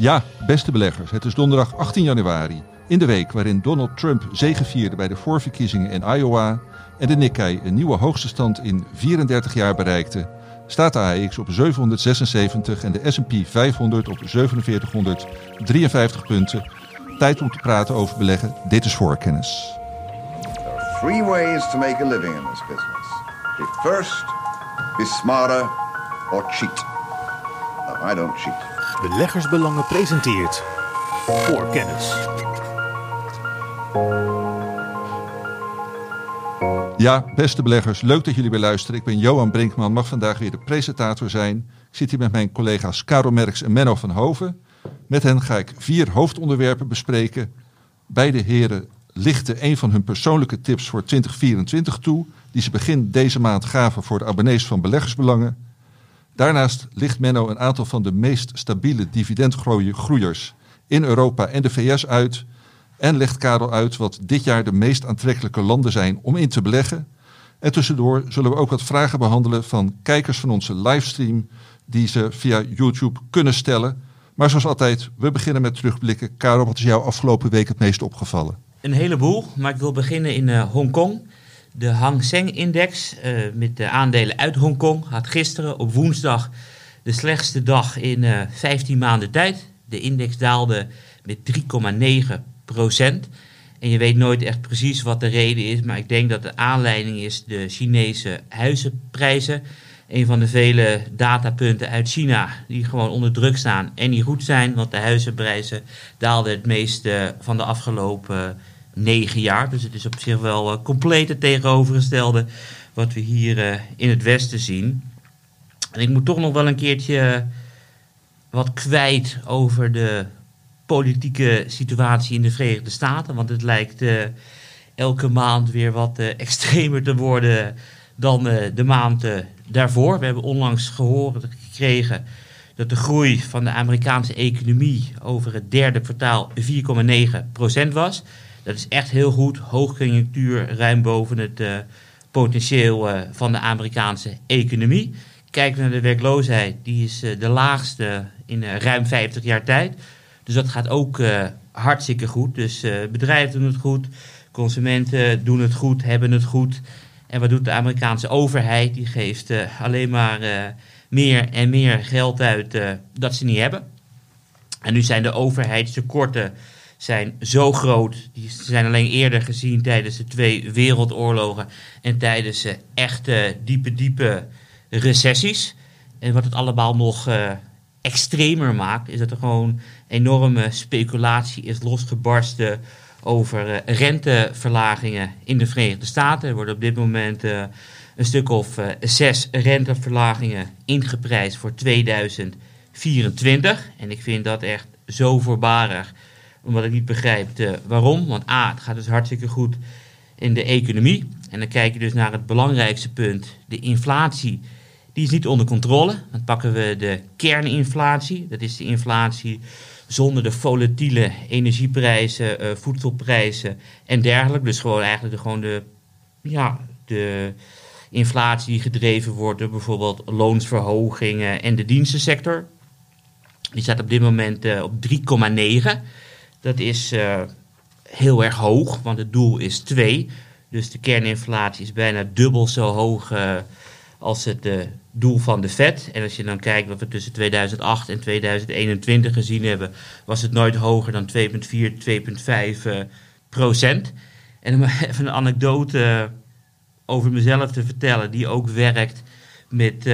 Ja, beste beleggers, het is donderdag 18 januari. In de week waarin Donald Trump zegevierde bij de voorverkiezingen in Iowa en de Nikkei een nieuwe hoogste stand in 34 jaar bereikte, staat de AX op 776 en de S&P 500 op 4753 punten. Tijd om te praten over beleggen. Dit is voorkennis. There are to make a living in this business. Be first, be smarter, or cheat. I don't cheat. Beleggersbelangen presenteert voor kennis. Ja, beste beleggers, leuk dat jullie weer luisteren. Ik ben Johan Brinkman, mag vandaag weer de presentator zijn. Ik zit hier met mijn collega's Karel Merks en Menno van Hoven. Met hen ga ik vier hoofdonderwerpen bespreken. Beide heren lichten een van hun persoonlijke tips voor 2024 toe, die ze begin deze maand gaven voor de abonnees van Beleggersbelangen. Daarnaast licht Menno een aantal van de meest stabiele dividendgroeiers in Europa en de VS uit. En legt Karel uit wat dit jaar de meest aantrekkelijke landen zijn om in te beleggen. En tussendoor zullen we ook wat vragen behandelen van kijkers van onze livestream die ze via YouTube kunnen stellen. Maar zoals altijd, we beginnen met terugblikken. Karel, wat is jou afgelopen week het meest opgevallen? Een heleboel, maar ik wil beginnen in uh, Hongkong. De Hang Seng-index uh, met de aandelen uit Hongkong had gisteren op woensdag de slechtste dag in uh, 15 maanden tijd. De index daalde met 3,9 procent. En je weet nooit echt precies wat de reden is, maar ik denk dat de aanleiding is de Chinese huizenprijzen. Een van de vele datapunten uit China die gewoon onder druk staan en niet goed zijn, want de huizenprijzen daalden het meeste van de afgelopen negen jaar. Dus het is op zich wel uh, compleet het tegenovergestelde wat we hier uh, in het Westen zien. En ik moet toch nog wel een keertje wat kwijt over de politieke situatie in de Verenigde Staten. Want het lijkt elke maand weer wat extremer te worden dan de maand daarvoor. We hebben onlangs gehoord gekregen dat de groei van de Amerikaanse economie over het derde kwartaal 4,9% was. Dat is echt heel goed. Hoogconjunctuur, ruim boven het uh, potentieel uh, van de Amerikaanse economie. Kijk naar de werkloosheid, die is uh, de laagste in ruim 50 jaar tijd. Dus dat gaat ook hartstikke goed. Dus bedrijven doen het goed, consumenten doen het goed, hebben het goed. En wat doet de Amerikaanse overheid? Die geeft alleen maar meer en meer geld uit dat ze niet hebben. En nu zijn de overheidstekorten zijn zo groot. Die zijn alleen eerder gezien tijdens de twee wereldoorlogen en tijdens uh, echte diepe, diepe recessies. En wat het allemaal nog uh, extremer maakt, is dat er gewoon enorme speculatie is losgebarsten over uh, renteverlagingen in de Verenigde Staten. Er worden op dit moment een stuk of zes renteverlagingen ingeprijsd voor 2024. En ik vind dat echt zo voorbarig omdat ik niet begrijp waarom. Want A, het gaat dus hartstikke goed in de economie. En dan kijk je dus naar het belangrijkste punt, de inflatie. Die is niet onder controle. Dan pakken we de kerninflatie. Dat is de inflatie zonder de volatiele energieprijzen, uh, voedselprijzen en dergelijke. Dus gewoon eigenlijk de, gewoon de, ja, de inflatie die gedreven wordt door bijvoorbeeld loonsverhogingen en de dienstensector. Die staat op dit moment uh, op 3,9. Dat is uh, heel erg hoog, want het doel is 2. Dus de kerninflatie is bijna dubbel zo hoog uh, als het uh, doel van de Fed. En als je dan kijkt wat we tussen 2008 en 2021 gezien hebben, was het nooit hoger dan 2,4, 2,5 procent. En om even een anekdote over mezelf te vertellen, die ook werkt met,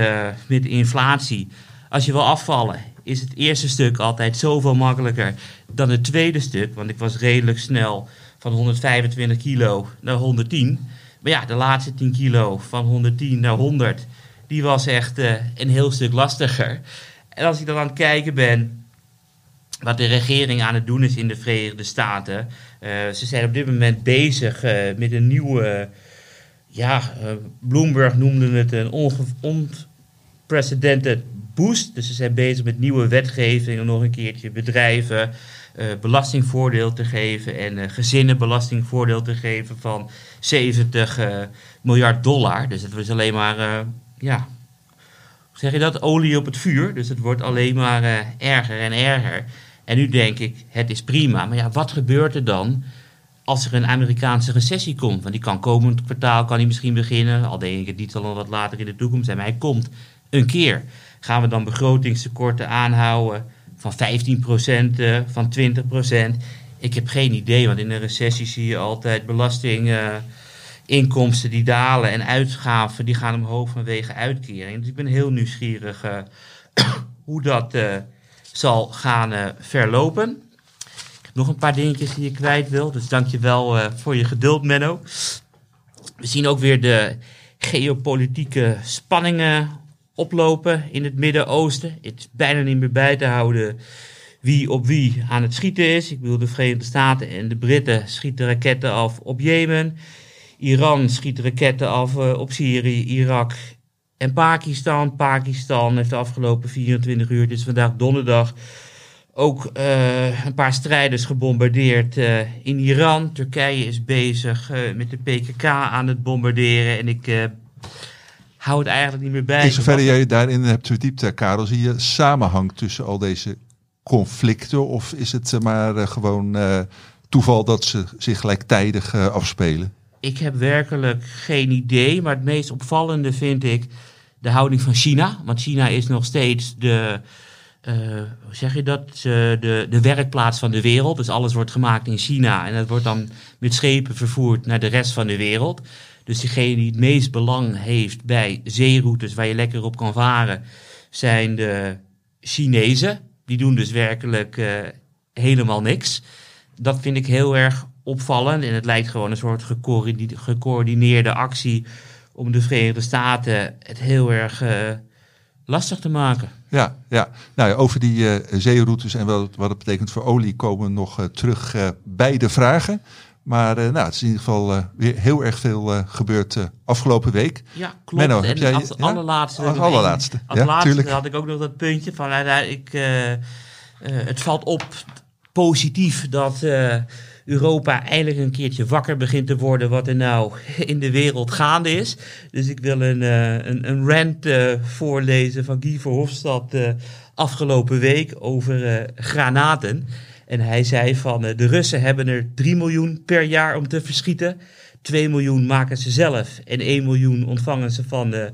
met inflatie. Als je wil afvallen, is het eerste stuk altijd zoveel makkelijker dan het tweede stuk. Want ik was redelijk snel van 125 kilo naar 110. Maar ja, de laatste 10 kilo van 110 naar 100, die was echt uh, een heel stuk lastiger. En als ik dan aan het kijken ben wat de regering aan het doen is in de Verenigde Staten. Uh, ze zijn op dit moment bezig uh, met een nieuwe. Ja, Bloomberg noemde het een onprecedented boost. Dus ze zijn bezig met nieuwe wetgeving om nog een keertje bedrijven uh, belastingvoordeel te geven en uh, gezinnen belastingvoordeel te geven van 70 uh, miljard dollar. Dus dat is alleen maar, ja, hoe zeg je dat, olie op het vuur. Dus het wordt alleen maar erger en erger. En nu denk ik, het is prima. Maar ja, wat gebeurt er dan als er een Amerikaanse recessie komt? Want die kan komend kwartaal kan die misschien beginnen. Al denk ik het niet al wat later in de toekomst zijn. Maar hij komt een keer. Gaan we dan begrotingstekorten aanhouden van 15%, uh, van 20%? Ik heb geen idee, want in een recessie zie je altijd belastinginkomsten die dalen en uitgaven die gaan omhoog vanwege uitkering. Dus ik ben heel nieuwsgierig uh, hoe dat zal gaan verlopen. Nog een paar dingetjes die ik kwijt wil, dus dank je wel voor je geduld, Menno. We zien ook weer de geopolitieke spanningen oplopen in het Midden-Oosten. Het is bijna niet meer bij te houden wie op wie aan het schieten is. Ik bedoel, de Verenigde Staten en de Britten schieten raketten af op Jemen. Iran schiet raketten af uh, op Syrië, Irak en Pakistan. Pakistan heeft de afgelopen 24 uur, is vandaag donderdag, ook uh, een paar strijders gebombardeerd uh, in Iran. Turkije is bezig met de PKK aan het bombarderen. En ik hou het eigenlijk niet meer bij. In zoverre jij je daarin hebt verdiept, Karel, zie je samenhang tussen al deze conflicten? Of is het maar uh, gewoon uh, toeval dat ze zich gelijktijdig uh, afspelen? Ik heb werkelijk geen idee. Maar het meest opvallende vind ik de houding van China. Want China is nog steeds de, hoe zeg je dat? de, de werkplaats van de wereld. Dus alles wordt gemaakt in China. En dat wordt dan met schepen vervoerd naar de rest van de wereld. Dus diegene die het meest belang heeft bij zeeroutes waar je lekker op kan varen, zijn de Chinezen. Die doen dus werkelijk uh, helemaal niks. Dat vind ik heel erg opvallend. En het lijkt gewoon een soort gecoördineerde actie om de Verenigde Staten het heel erg uh, lastig te maken. Ja, ja. Nou over die uh, zeeroutes en wat, wat het betekent voor olie komen nog terug bij de vragen. Maar uh, nou, het is in ieder geval uh, weer heel erg veel uh, gebeurd afgelopen week. Ja, klopt. Menno, en jij, als ja? allerlaatste, als allerlaatste. Als ja, laatste tuurlijk. had ik ook nog dat puntje van, ik, het valt op positief dat Europa eindelijk een keertje wakker begint te worden wat er nou in de wereld gaande is. Dus ik wil een, een, een rant voorlezen van Guy Verhofstadt afgelopen week over granaten. En hij zei van uh, de Russen hebben er 3 miljoen per jaar om te verschieten. 2 miljoen maken ze zelf en 1 miljoen ontvangen ze van uh,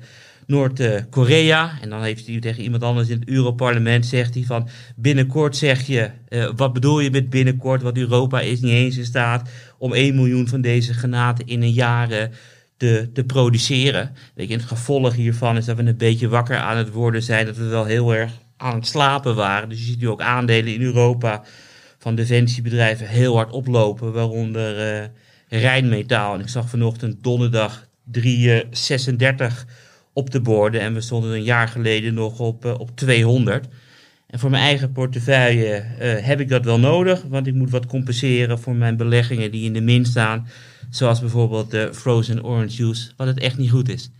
Noord-Korea. En dan heeft hij tegen iemand anders in het Europarlement zegt hij van binnenkort zeg je, uh, wat bedoel je met binnenkort? Want Europa is niet eens in staat om 1 miljoen van deze granaten in een jaar te, te produceren. Weet je, het gevolg hiervan is dat we een beetje wakker aan het worden zijn. Dat we wel heel erg aan het slapen waren. Dus je ziet nu ook aandelen in Europa van defensiebedrijven heel hard oplopen, waaronder uh, Rijnmetaal. En ik zag vanochtend donderdag 336 op de borden en we stonden een jaar geleden nog op, uh, op 200. En voor mijn eigen portefeuille heb ik dat wel nodig, want ik moet wat compenseren voor mijn beleggingen die in de min staan. Zoals bijvoorbeeld de frozen orange juice, wat het echt niet goed is.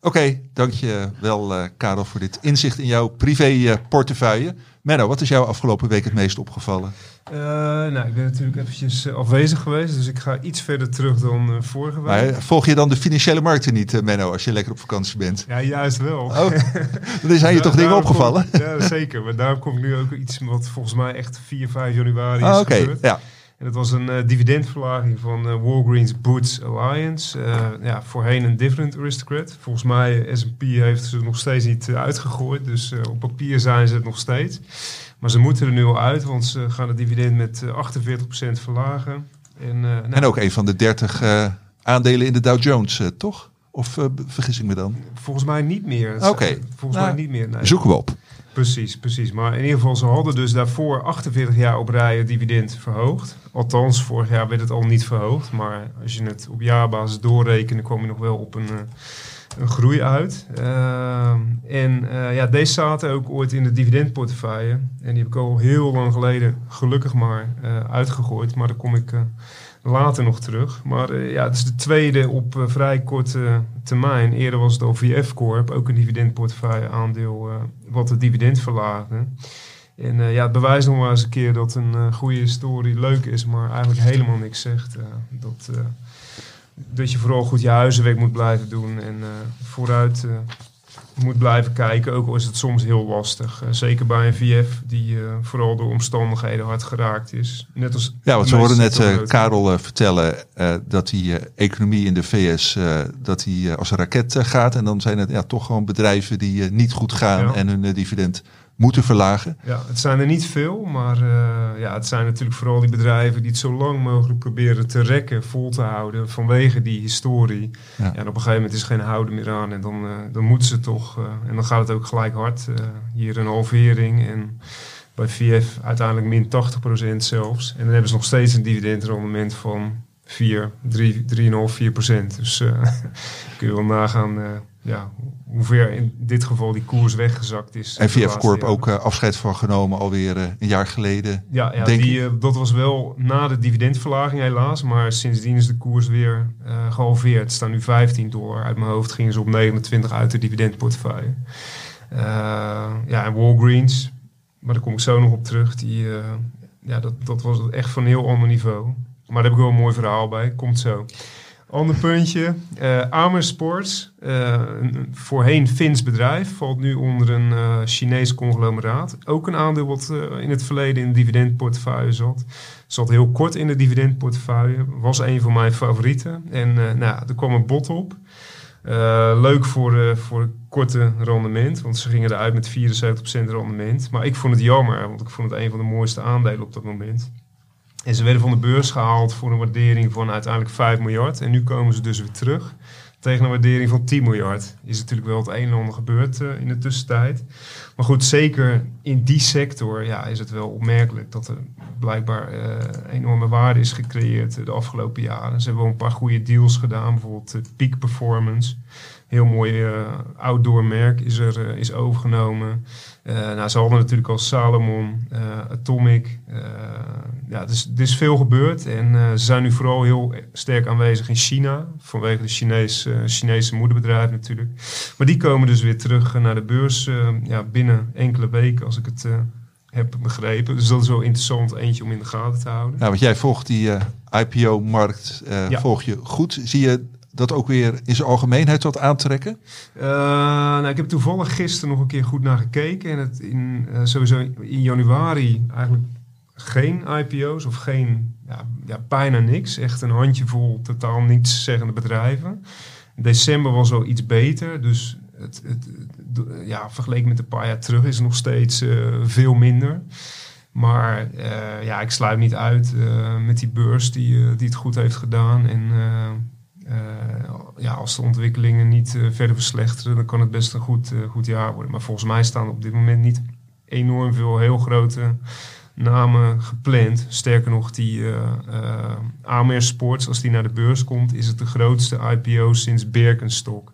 Oké, okay, dankjewel uh, Karel voor dit inzicht in jouw privé portefeuille. Menno, wat is jou afgelopen week het meest opgevallen? Uh, nou, ik ben natuurlijk eventjes uh, afwezig geweest, dus ik ga iets verder terug dan uh, vorige week. Maar volg je dan de financiële markten niet, Menno, als je lekker op vakantie bent? Ja, juist wel. Oh, dan zijn je toch dingen opgevallen? Kom, ja, zeker. Maar daarom komt nu ook iets wat volgens mij echt 4, 5 januari ah, is okay. gebeurd. Ja. En dat was een dividendverlaging van Walgreens Boots Alliance. Ja, voorheen een dividend aristocrat. Volgens mij S&P heeft ze nog steeds niet uitgegooid. Dus op papier zijn ze het nog steeds. Maar ze moeten er nu al uit, want ze gaan het dividend met 48% verlagen. En, nou, en, ook een van de 30 aandelen in de Dow Jones, toch? Of vergis ik me dan? Volgens mij niet meer. Oké. Okay. Volgens nou, mij niet meer. Nee. Zoeken we op. Precies, precies. Maar in ieder geval, ze hadden dus daarvoor 48 jaar op rij het dividend verhoogd. Althans, vorig jaar werd het al niet verhoogd. Maar als je het op jaarbasis doorrekent, dan kom je nog wel op een, een groei uit. Uh, en uh, ja, deze zaten ook ooit in de dividendportefeuille. En die heb ik al heel lang geleden, gelukkig maar, uh, uitgegooid. Maar daar kom ik later nog terug. Maar ja, het is de tweede op vrij korte termijn. Eerder was het OVF Corp, ook een dividendportefeuille aandeel, wat het dividend verlaagde. En ja, het bewijst nog maar eens een keer dat een goede historie leuk is, maar eigenlijk helemaal niks zegt. Dat, dat je vooral goed je huizenwerk moet blijven doen en vooruit moet blijven kijken, ook al is het soms heel lastig. Eh, zeker bij een VF die eh, vooral door omstandigheden hard geraakt is. Net als Ja, want we hoorden net eh. Karel eh, vertellen eh, dat die eh, economie in de VS eh, dat die, eh, als een raket eh, gaat. En dan zijn het ja, toch gewoon bedrijven die eh, niet goed gaan Ja. en hun eh, dividend moeten verlagen. Ja, het zijn er niet veel, maar eh, ja, het zijn natuurlijk vooral die bedrijven die het zo lang mogelijk proberen te rekken, vol te houden vanwege die historie. Ja. Ja. en op een gegeven moment is geen houden meer aan en dan, eh, dan moeten ze toch. eh, en dan gaat het ook gelijk hard. hier een halvering en bij VF uiteindelijk min 80% zelfs. En dan hebben ze nog steeds een dividendrendement van 4, 3, 3,5, 4%. Dus kun je wel nagaan ja, hoe ver in dit geval die koers weggezakt is. En VF Corp ook eh, afscheid van genomen alweer eh, een jaar geleden. Ja, die, eh, dat was wel na de dividendverlaging helaas. Maar sindsdien is de koers weer eh, gehalveerd. Het staat nu 15 dollar. Uit mijn hoofd gingen ze op 29 uit de dividendportefeuille. Ja, en Walgreens, maar daar kom ik zo nog op terug. Die, ja, dat, dat was echt van een heel ander niveau. Maar daar heb ik wel een mooi verhaal bij. Komt zo. Ander puntje. Amer Sports, eh, een een voorheen Fins bedrijf, valt nu onder een eh, Chinees conglomeraat. Ook een aandeel wat in het verleden in de dividendportefeuille zat. Zat heel kort in de dividendportefeuille. Was een van mijn favorieten. En nou, er kwam een bot op. Leuk voor, voor korte rendement, want ze gingen eruit met 74% rendement. Maar ik vond het jammer, want ik vond het een van de mooiste aandelen op dat moment. En ze werden van de beurs gehaald voor een waardering van uiteindelijk 5 miljard. En nu komen ze dus weer terug tegen een waardering van 10 miljard. Is natuurlijk wel het een en ander gebeurd eh, in de tussentijd. Maar goed, zeker in die sector ja, is het wel opmerkelijk dat er blijkbaar eh, enorme waarde is gecreëerd eh, de afgelopen jaren. Ze hebben wel een paar goede deals gedaan, bijvoorbeeld Peak Performance. Heel mooi eh, outdoor merk is er eh, is overgenomen. Eh, nou, ze hadden natuurlijk al Salomon, Atomic. ja, dus er is veel gebeurd. En ze zijn nu vooral heel sterk aanwezig in China. Vanwege de Chinese, eh, Chinese moederbedrijf natuurlijk. Maar die komen dus weer terug naar de beurs ja, binnen enkele weken, als ik het heb begrepen. Dus dat is wel interessant, eentje om in de gaten te houden. Nou, want jij volgt die eh, IPO-markt, Ja. volg je goed. Zie je dat ook weer in zijn algemeenheid wat aantrekken? Eh, nou, ik heb toevallig gisteren nog een keer goed naar gekeken. En het in, eh, sowieso in januari eigenlijk geen IPO's of geen, ja, ja, bijna niks. Echt een handjevol totaal niets zeggende bedrijven. December was al iets beter, dus het, het, ja, vergeleken met een paar jaar terug is het nog steeds eh, veel minder. Maar ja, ik sluit niet uit met die beurs die, die het goed heeft gedaan. En ja, als de ontwikkelingen niet eh, verder verslechteren, dan kan het best een goed, eh, goed jaar worden. Maar volgens mij staan op dit moment niet enorm veel heel grote namen gepland. Sterker nog, die eh eh, Amer Sports, als die naar de beurs komt, is het de grootste IPO sinds Birkenstock.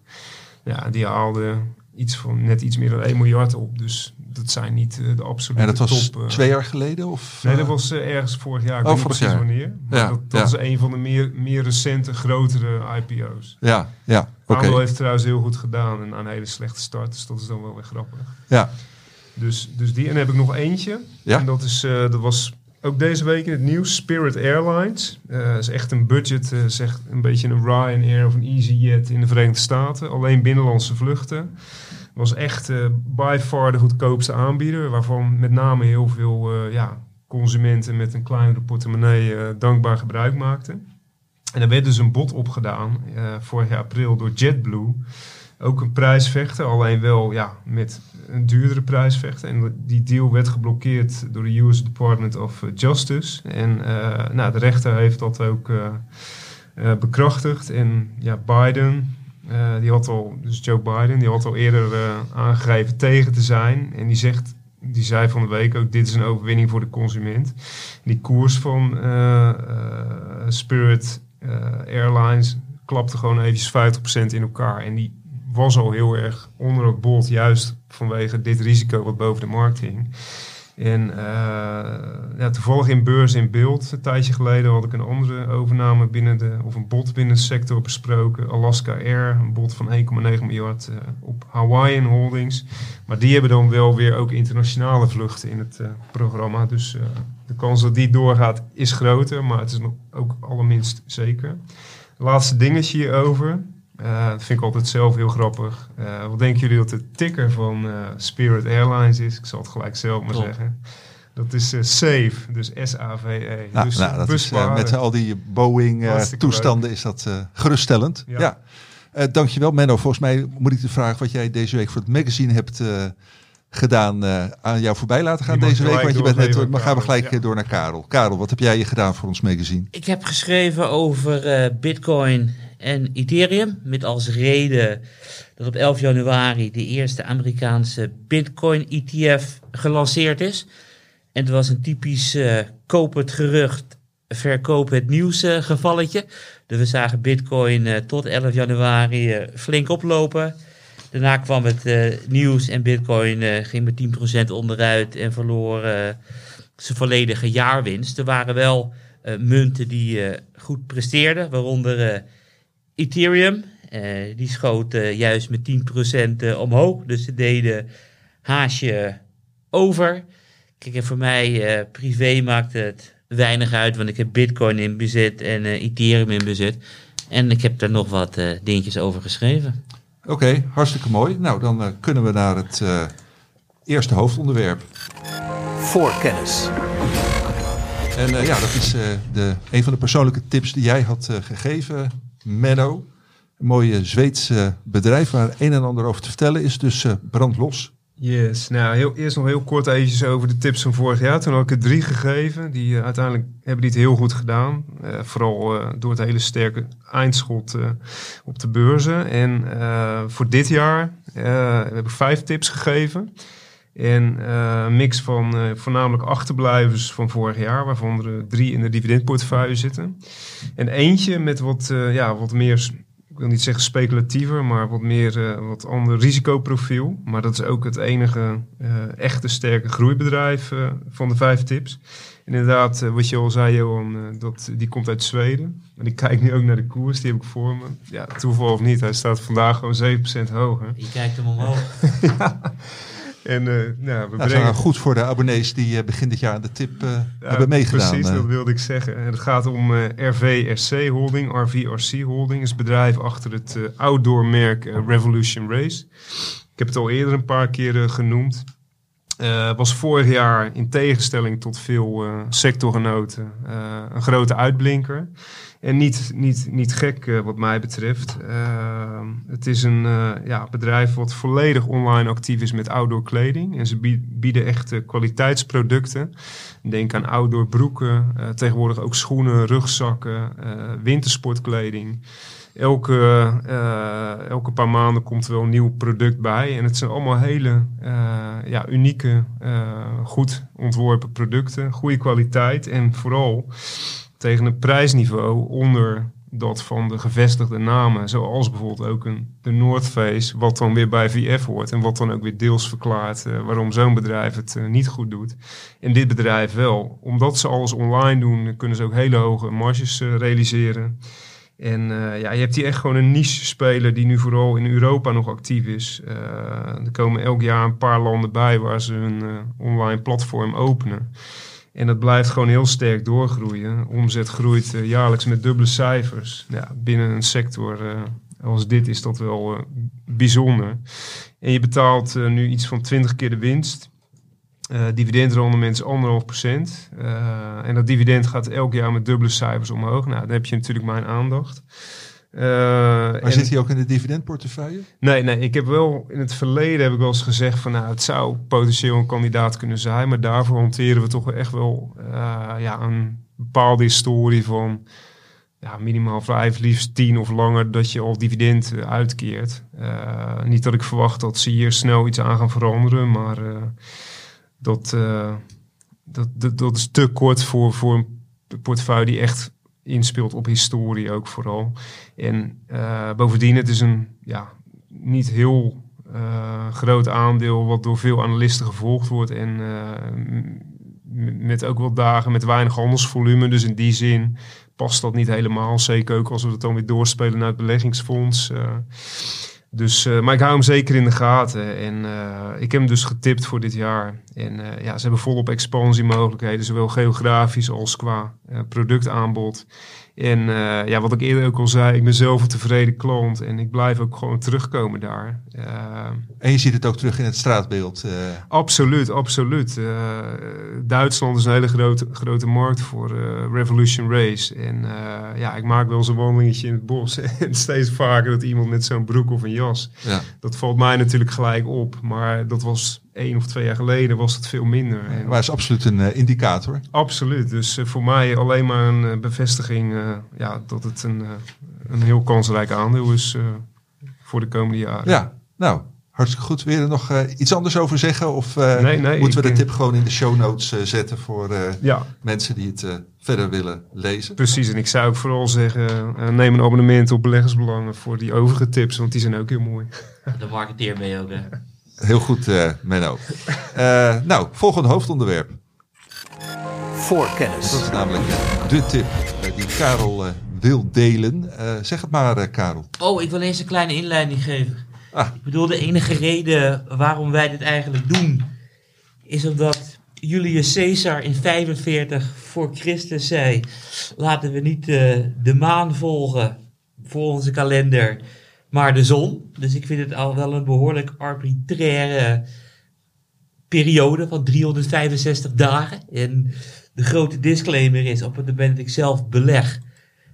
Ja, die haalde iets van net iets meer dan 1 miljard op. Dus dat zijn niet eh, de absolute En dat was top. eh. twee jaar geleden? Of, Nee, dat was eh, ergens vorig jaar. Ik Oh, weet niet vorig precies jaar. wanneer. Maar Ja, dat dat ja. is een van de meer, meer recente, grotere IPO's. Ja, ja, oké. Aandeel heeft trouwens heel goed gedaan en aan een hele slechte start. Dus dat is dan wel weer grappig. Ja, Dus, dus die. En dan heb ik nog eentje. Ja. En dat, is, eh, dat was ook deze week in het nieuws. Spirit Airlines. Eh is echt een budget. zegt een beetje een Ryanair of een EasyJet in de Verenigde Staten. Alleen binnenlandse vluchten. Was echt eh, by far de goedkoopste aanbieder. Waarvan met name heel veel eh, ja, consumenten met een kleinere portemonnee eh, dankbaar gebruik maakten. En er werd dus een bod opgedaan vorig jaar april door JetBlue. Ook een prijsvechter, alleen wel ja, met een duurdere prijsvechter. En die deal werd geblokkeerd door de US Department of Justice. En nou, de rechter heeft dat ook bekrachtigd. En ja, Biden, eh, die had al, dus Joe Biden, die had al eerder eh, aangegeven tegen te zijn. En die zegt, die zei van de week ook, dit is een overwinning voor de consument. Die koers van eh, Spirit Airlines klapte gewoon eventjes 50% in elkaar. En die was al heel erg onder het bod, juist vanwege dit risico wat boven de markt hing. En eh, ja, toevallig in beurs in beeld, een tijdje geleden had ik een andere overname binnen de, of een bod binnen de sector besproken. Alaska Air, een bod van 1,9 miljard eh, op Hawaiian Holdings. Maar die hebben dan wel weer ook internationale vluchten in het eh, programma. Dus de kans dat die doorgaat is groter, maar het is nog ook allerminst zeker. Laatste dingetje hierover. Eh, dat vind ik altijd zelf heel grappig. Eh, wat denken jullie dat de ticker van eh, Spirit Airlines is? Ik zal het gelijk zelf maar Top. zeggen. Dat is eh, SAVE, dus S-A-V-E. Nou, dus nou, dat is, busvaren. met al die Boeing-toestanden is dat eh, geruststellend. Ja. Ja. Eh, dankjewel Menno. Volgens mij moet ik de vraag wat jij deze week voor het magazine hebt eh, gedaan eh, aan jou voorbij laten gaan Die deze week. Want je bent net, maar aan gaan we gelijk ja. door naar Karel. Karel, wat heb jij hier gedaan voor ons magazine? Ik heb geschreven over eh, Bitcoin en Ethereum. Met als reden dat op 11 januari de eerste Amerikaanse Bitcoin ETF gelanceerd is. En het was een typisch eh koop het gerucht, verkoop het nieuws eh, gevalletje. Dus we zagen Bitcoin eh, tot 11 januari flink oplopen. Daarna kwam het nieuws en Bitcoin ging met 10% onderuit en verloor zijn volledige jaarwinst. Er waren wel munten die goed presteerden, waaronder Ethereum. Eh, die schoot eh, juist met 10% eh, omhoog. Dus ze deden haasje over. Kijk, en voor mij eh, privé maakt het weinig uit, want ik heb Bitcoin in bezit en eh, Ethereum in bezit. En ik heb daar nog wat eh, dingetjes over geschreven. Oké, hartstikke mooi. Nou, dan eh, kunnen we naar het eh, eerste hoofdonderwerp. Voor kennis. En eh, ja, dat is eh, de, een van de persoonlijke tips die jij had eh, gegeven, Menno. Een mooi eh, Zweeds eh, bedrijf waar een en ander over te vertellen is, dus eh brand los. Yes, nou heel, eerst nog heel kort eventjes over de tips van vorig jaar. Toen had ik er drie gegeven. Die eh, uiteindelijk hebben die het heel goed gedaan. Eh, vooral door het hele sterke eindschot op de beurzen. En voor dit jaar heb ik vijf tips gegeven. En eh, een mix van eh, voornamelijk achterblijvers van vorig jaar, waarvan er drie in de dividendportefeuille zitten. En eentje met wat, eh, ja, wat meer, ik wil niet zeggen speculatiever, maar wat meer wat ander risicoprofiel. Maar dat is ook het enige echte sterke groeibedrijf van de vijf tips. En inderdaad, wat je al zei, Johan, dat, die komt uit Zweden. En ik kijk nu ook naar de koers, die heb ik voor me. Ja, toeval of niet, hij staat vandaag gewoon 7% hoger. Je kijkt hem omhoog. En eh, nou, we Nou, brengen... goed voor de abonnees die eh, begin dit jaar aan de tip eh, Ja, hebben meegedaan. Precies, dat wilde ik zeggen. En het gaat om RVRC Holding, RVRC Holding. is het bedrijf achter het outdoor merk Revolution Race. Ik heb het al eerder een paar keer genoemd. Eh, was vorig jaar in tegenstelling tot veel eh, sectorgenoten eh, een grote uitblinker. En niet, niet, niet gek wat mij betreft. Het is een ja, bedrijf wat volledig online actief is met outdoor kleding. En ze bie- bieden echt eh, kwaliteitsproducten. Denk aan outdoor broeken, tegenwoordig ook schoenen, rugzakken, wintersportkleding. Elke, eh, elke paar maanden komt er wel een nieuw product bij. En het zijn allemaal hele eh, ja, unieke, eh, goed ontworpen producten. Goede kwaliteit en vooral tegen een prijsniveau onder dat van de gevestigde namen. Zoals bijvoorbeeld ook een, de North Face, wat dan weer bij VF hoort. En wat dan ook weer deels verklaart waarom zo'n bedrijf het niet goed doet. En dit bedrijf wel. Omdat ze alles online doen, kunnen ze ook hele hoge marges realiseren. En eh, ja, je hebt hier echt gewoon een niche-speler die nu vooral in Europa nog actief is. Eh, er komen elk jaar een paar landen bij waar ze hun eh, online platform openen. En dat blijft gewoon heel sterk doorgroeien. Omzet groeit jaarlijks met dubbele cijfers. Binnen een sector als dit is dat wel bijzonder. En je betaalt nu iets van 20 keer de winst. Eh dividendrendement is anderhalf procent. Eh, en dat dividend gaat elk jaar met dubbele cijfers omhoog. Nou, dan heb je natuurlijk mijn aandacht. Eh, Maar en- zit hij ook in de dividendportefeuille? Nee, nee, ik heb wel in het verleden heb ik wel eens gezegd van nou, het zou potentieel een kandidaat kunnen zijn, maar daarvoor hanteren we toch echt wel ja, een bepaalde historie van ja, minimaal vijf, liefst tien of langer dat je al dividend uitkeert. Niet dat ik verwacht dat ze hier snel iets aan gaan veranderen, maar dat, eh, dat, dat, dat is te kort voor, voor een portefeuille die echt inspeelt op historie ook vooral. En eh, bovendien, het is een ja, niet heel eh, groot aandeel wat door veel analisten gevolgd wordt. En met ook wel dagen met weinig handelsvolume. Dus in die zin past dat niet helemaal. Zeker ook als we het dan weer doorspelen naar het beleggingsfonds. Dus, eh, maar ik hou hem zeker in de gaten. En eh, ik heb hem dus getipt voor dit jaar. En eh, ja, ze hebben volop expansiemogelijkheden, zowel geografisch als qua productaanbod. En eh, ja, wat ik eerder ook al zei, ik ben zelf een tevreden klant en ik blijf ook gewoon terugkomen daar. Uh, En je ziet het ook terug in het straatbeeld. eh. absoluut, absoluut. Eh, Duitsland is een hele grote, grote markt voor eh, Revolution Race. En eh, ja, ik maak wel eens een wandelingetje in het bos en steeds vaker dat iemand met zo'n broek of een jas. ja. Dat valt mij natuurlijk gelijk op, maar dat was één of twee jaar geleden was het veel minder. En Maar het is absoluut een eh, indicator. Absoluut. Dus eh, voor mij alleen maar een eh, bevestiging eh, ja, dat het een, eh, een heel kansrijk aandeel is eh, voor de komende jaren. Ja, nou, hartstikke goed. Wil je er nog iets anders over zeggen? Of eh, Nee, nee, moeten we de tip gewoon in de show notes zetten voor eh, Ja, mensen die het eh, verder willen lezen? precies. En ik zou ook vooral zeggen, eh, neem een abonnement op beleggersbelangen voor die overige tips, want die zijn ook heel mooi. De marketeer ben je ook. Hè? Heel goed, eh, Menno. Eh, nou, volgende hoofdonderwerp. Voorkennis. Dat is namelijk de tip eh, die Karel wil delen. Eh, zeg het maar, eh, Karel. Oh, ik wil eens een kleine inleiding geven. Ah. Ik bedoel, de enige reden waarom wij dit eigenlijk doen, is omdat Julius Caesar in 45 voor Christus zei: laten we niet eh, de maan volgen voor onze kalender, maar de zon. Dus ik vind het al wel een behoorlijk arbitraire periode van 365 dagen. En de grote disclaimer is: op het moment dat ik zelf beleg,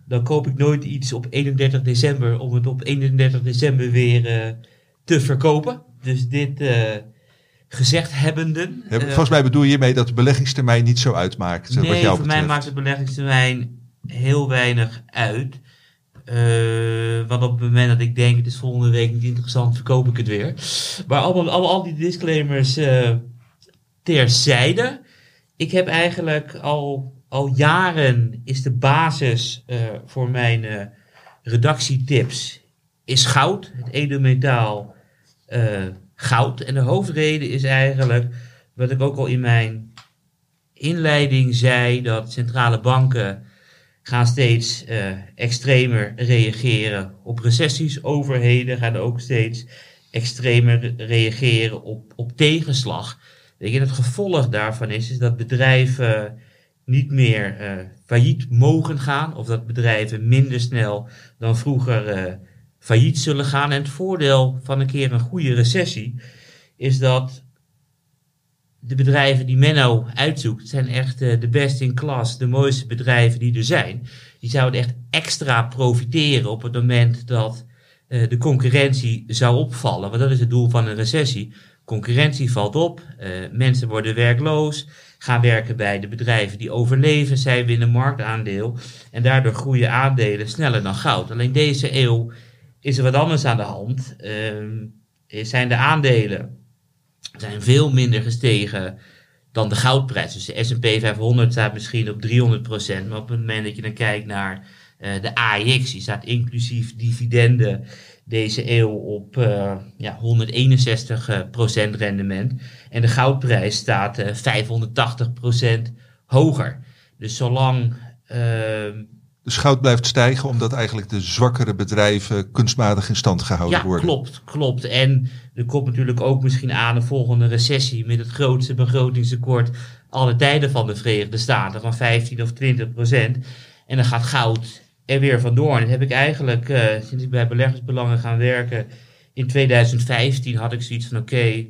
dan koop ik nooit iets op 31 december om het op 31 december weer eh, te verkopen. Dus dit eh, gezegd hebbenden. Ja, eh, Volgens mij bedoel je hiermee dat de beleggingstermijn niet zo uitmaakt. wat nee, jou voor mij maakt de beleggingstermijn heel weinig uit. Eh, want op het moment dat ik denk, het is volgende week niet interessant, verkoop ik het weer. Maar allemaal, al, die disclaimers eh terzijde. Ik heb eigenlijk al, al jaren, is de basis eh, voor mijn redactietips, is goud. Het edelmetaal goud. En de hoofdreden is eigenlijk, wat ik ook al in mijn inleiding zei dat centrale banken gaan steeds eh, extremer reageren op recessies. Overheden gaan ook steeds extremer re- reageren op, op tegenslag. Je, het gevolg daarvan is, is dat bedrijven niet meer eh, failliet mogen gaan. Of dat bedrijven minder snel dan vroeger eh, failliet zullen gaan. En het voordeel van een keer een goede recessie is dat de bedrijven die Menno uitzoekt, zijn echt eh, de best in class, de mooiste bedrijven die er zijn. Die zouden echt extra profiteren op het moment dat eh, de concurrentie zou opvallen. Want dat is het doel van een recessie. Concurrentie valt op, eh, mensen worden werkloos, gaan werken bij de bedrijven die overleven, zij winnen marktaandeel en daardoor groeien aandelen sneller dan goud. Alleen deze eeuw is er wat anders aan de hand. Ehm, zijn de aandelen zijn veel minder gestegen dan de goudprijs. Dus de S&P 500 staat misschien op 300%, maar op het moment dat je dan kijkt naar eh, de AEX, die staat inclusief dividenden deze eeuw op eh, ja, 161% rendement. En de goudprijs staat eh 580% hoger. Dus zolang ehm, Dus goud blijft stijgen omdat eigenlijk de zwakkere bedrijven kunstmatig in stand gehouden ja, worden. klopt, klopt. En er komt natuurlijk ook misschien aan een volgende recessie met het grootste begrotingstekort alle tijden van de Verenigde Staten van 15 of 20 procent. En dan gaat goud er weer vandoor. En dat heb ik eigenlijk, eh, sinds ik bij beleggersbelangen gaan werken, in 2015 had ik zoiets van oké,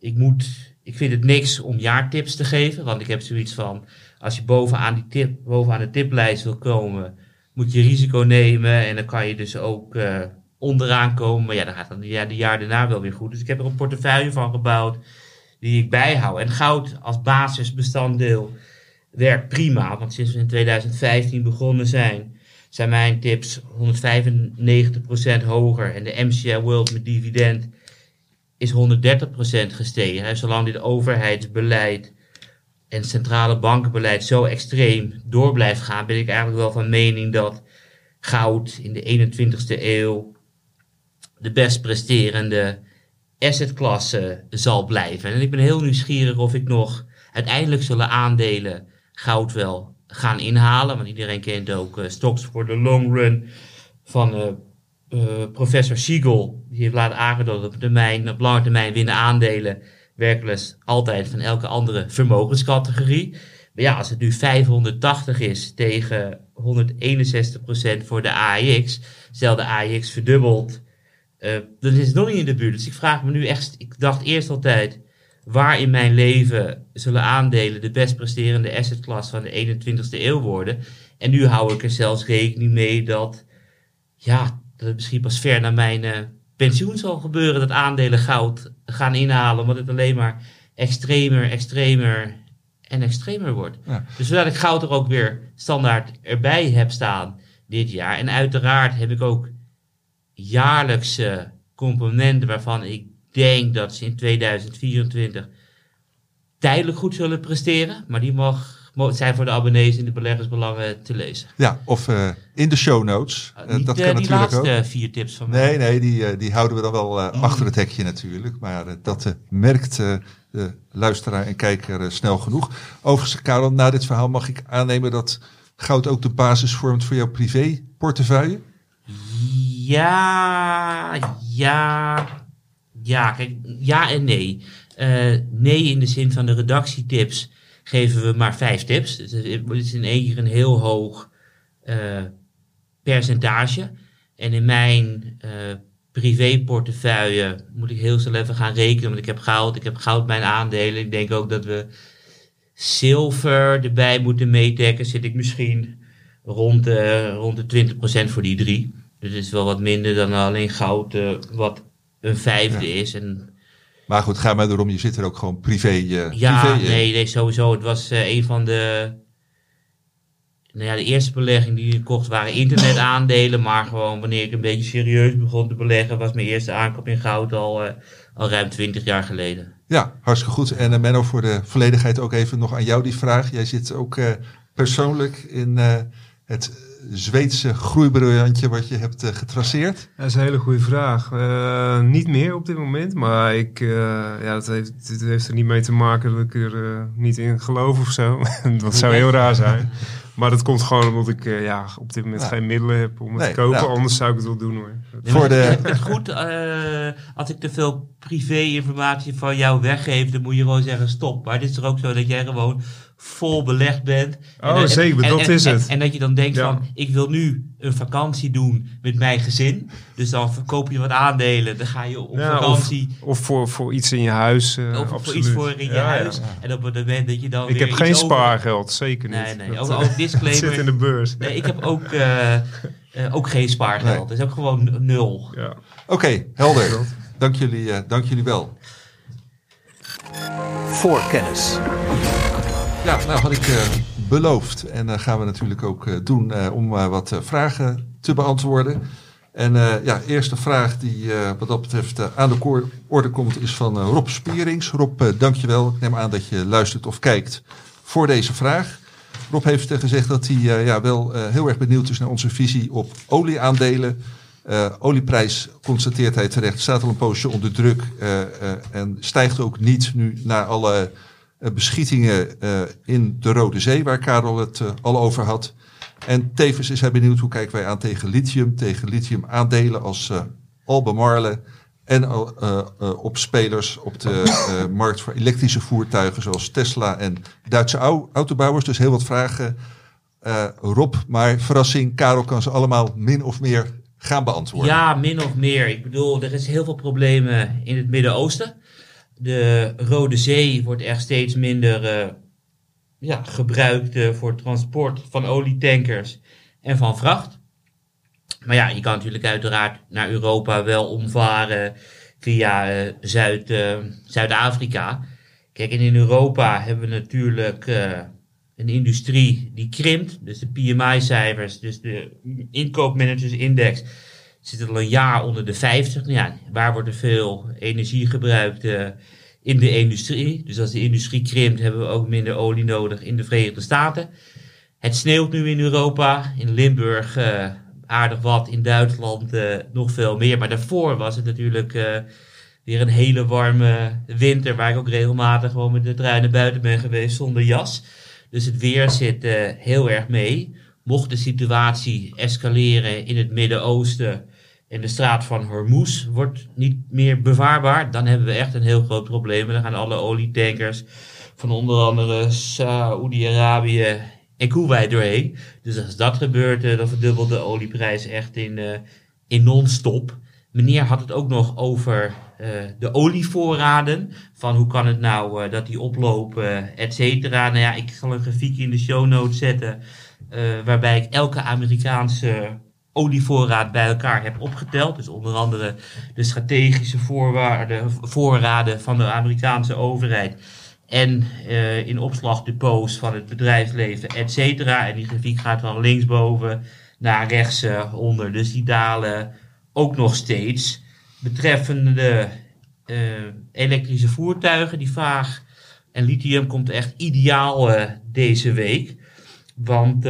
ik moet, ik vind het niks om jaartips te geven, want ik heb zoiets van, als je bovenaan, die tip, bovenaan de tiplijst wil komen, moet je risico nemen en dan kan je dus ook eh, onderaan komen. Maar ja, dan gaat dan jaar, de jaar daarna wel weer goed. Dus ik heb er een portefeuille van gebouwd die ik bijhoud. En goud als basisbestanddeel werkt prima, want sinds we in 2015 begonnen zijn, zijn mijn tips 195% hoger en de MCI World met dividend is 130% gestegen. En zolang dit overheidsbeleid en centrale bankenbeleid zo extreem door blijft gaan, ben ik eigenlijk wel van mening dat goud in de 21ste eeuw de best presterende assetklasse zal blijven. En ik ben heel nieuwsgierig of ik nog uiteindelijk zullen aandelen goud wel gaan inhalen. Want iedereen kent ook eh, stocks for the long run van eh, eh, professor Siegel. Die heeft laten aangeduid dat op, op lange termijn winnen aandelen werkelijk altijd van elke andere vermogenscategorie. Maar ja, als het nu 580 is tegen 161% voor de AEX, stel de AEX verdubbelt, eh, dan is het nog niet in de buurt. Dus ik vraag me nu echt, ik dacht eerst altijd, waar in mijn leven zullen aandelen de best presterende assetklasse van de 21ste eeuw worden? En nu hou ik er zelfs rekening mee dat, ja, dat het misschien pas ver naar mijn uh, pensioen zal gebeuren dat aandelen goud gaan inhalen, omdat het alleen maar extremer, extremer en extremer wordt. Ja. Dus zodat ik goud er ook weer standaard erbij heb staan dit jaar. En uiteraard heb ik ook jaarlijkse componenten waarvan ik denk dat ze in 2024 tijdelijk goed zullen presteren. Maar die mag, zijn voor de abonnees in de beleggersbelangen te lezen. Ja, of uh, in de show notes. Uh, Niet, dat uh, kan die natuurlijk laatste ook. vier tips van mij. Nee, nee, die, die houden we dan wel Mm. achter het hekje natuurlijk. Maar dat merkt de luisteraar en kijker snel genoeg. Overigens, Karel, na dit verhaal mag ik aannemen dat goud ook de basis vormt voor jouw privéportefeuille? Ja, ja, ja, kijk, ja en nee. Uh, nee in de zin van de redactietips geven we maar vijf tips. Dus het is in één keer een heel hoog uh, percentage. En in mijn uh, privéportefeuille moet ik heel snel even gaan rekenen. Want ik heb goud, ik heb goud mijn aandelen. Ik denk ook dat we zilver erbij moeten meedekken. Zit ik misschien rond de, rond de 20% voor die drie. Dus het is wel wat minder dan alleen goud, uh, wat een vijfde ja. is. En, maar goed, ga maar erom, je zit er ook gewoon privé. Uh, ja, privé, nee, nee, sowieso. Het was uh, een van de. Nou ja, de eerste belegging die ik kocht waren internetaandelen. maar gewoon wanneer ik een beetje serieus begon te beleggen, was mijn eerste aankoop in goud al, al ruim 20 jaar geleden. Ja, hartstikke goed. En Menno, voor de volledigheid ook even nog aan jou die vraag. Jij zit ook persoonlijk in het Zweedse groeibriljantje wat je hebt uh, getraceerd? Dat is een hele goede vraag. Uh, niet meer op dit moment, maar ik, uh, ja, dat heeft, het heeft er niet mee te maken dat ik er niet in geloof of zo. dat zou heel raar zijn. Maar dat komt gewoon omdat ik ja, op dit moment ja. geen middelen heb om het Nee, te kopen. nou. Anders zou ik het wel doen hoor. Nee, Voor de- het goed? eh, als ik te veel privé-informatie van jou weggeef, dan moet je gewoon zeggen stop. Maar het is toch ook zo dat jij gewoon vol belegd bent. En Oh, dat- zeker, dat is en, het. En, dat je dan denkt Ja. van, ik wil nu een vakantie doen met mijn gezin. Dus dan verkoop je wat aandelen, dan ga je op Ja, vakantie. Of voor, voor iets in je huis. eh, Of, voor iets voor in je Ja, ja. huis. En op het moment dat je dan Ik weer heb geen over- spaargeld, zeker niet. Nee, nee. Dat, Ook, eh, ook disclaimer. zit in de beurs. Nee, ik heb ook, eh, eh, ook geen spaargeld. Nee. Dat is ook gewoon nul. Ja. Oké, helder. Dank jullie, eh, dank jullie wel. Voorkennis. Ja, nou had ik eh, beloofd. En dat gaan we natuurlijk ook eh, doen eh, om eh, wat eh, vragen te beantwoorden. En eh, ja, eerste vraag die eh, wat dat betreft eh, aan de orde komt is van eh, Rob Spierings. Rob, eh, dankjewel. Ik neem aan dat je luistert of kijkt voor deze vraag. Rob heeft eh, gezegd dat hij eh, ja, wel eh, heel erg benieuwd is naar onze visie op olieaandelen. Eh olieprijs, constateert hij terecht, staat al een poosje onder druk eh, eh, en stijgt ook niet nu na alle eh, beschietingen eh, in de Rode Zee, waar Karel het eh, al over had. En tevens is hij benieuwd hoe kijken wij aan tegen lithium, tegen lithium aandelen als eh Albemarle en eh, eh, op spelers op de eh, markt voor elektrische voertuigen zoals Tesla en Duitse au- autobouwers. Dus heel wat vragen, eh, Rob. Maar verrassing, Karel kan ze allemaal min of meer gaan beantwoorden. Ja, min of meer. Ik bedoel, er is heel veel problemen in het Midden-Oosten. De Rode Zee wordt echt steeds minder eh, ja, gebruikt eh, voor transport van olietankers en van vracht. Maar ja, je kan natuurlijk uiteraard naar Europa wel omvaren via eh, Zuid, eh, Zuid-Afrika. Kijk, en in Europa hebben we natuurlijk een industrie die krimpt. Dus de PMI-cijfers, dus de inkoopmanagersindex, zit al een jaar onder de 50. Nou ja, waar wordt er veel energie gebruikt eh, in de industrie? Dus als de industrie krimpt, hebben we ook minder olie nodig in de Verenigde Staten. Het sneeuwt nu in Europa, in Limburg eh, aardig wat, in Duitsland eh, nog veel meer. Maar daarvoor was het natuurlijk weer een hele warme winter, waar ik ook regelmatig gewoon met de trui naar buiten ben geweest zonder jas. Dus het weer zit heel erg mee. Mocht de situatie escaleren in het Midden-Oosten en de straat van Hormuz wordt niet meer bevaarbaar, dan hebben we echt een heel groot probleem. Dan gaan alle olietankers van onder andere Saoedi-Arabië en Kuwait doorheen. Dus als dat gebeurt, eh, dan verdubbelt de olieprijs echt in, eh, in non-stop. Meneer had het ook nog over eh, de olievoorraden. Van hoe kan het nou dat die oplopen, et cetera. Nou ja, ik zal een grafiek in de show notes zetten. waarbij ik elke Amerikaanse olievoorraad bij elkaar heb opgeteld. Dus onder andere de strategische voorwaarden, voorraden van de Amerikaanse overheid. En eh, in opslagdepots van het bedrijfsleven, et cetera. En die grafiek gaat van linksboven naar rechts onder. Dus die dalen ook nog steeds. Betreffende de eh, elektrische voertuigen, die vaag en lithium komt echt ideaal eh, deze week. Want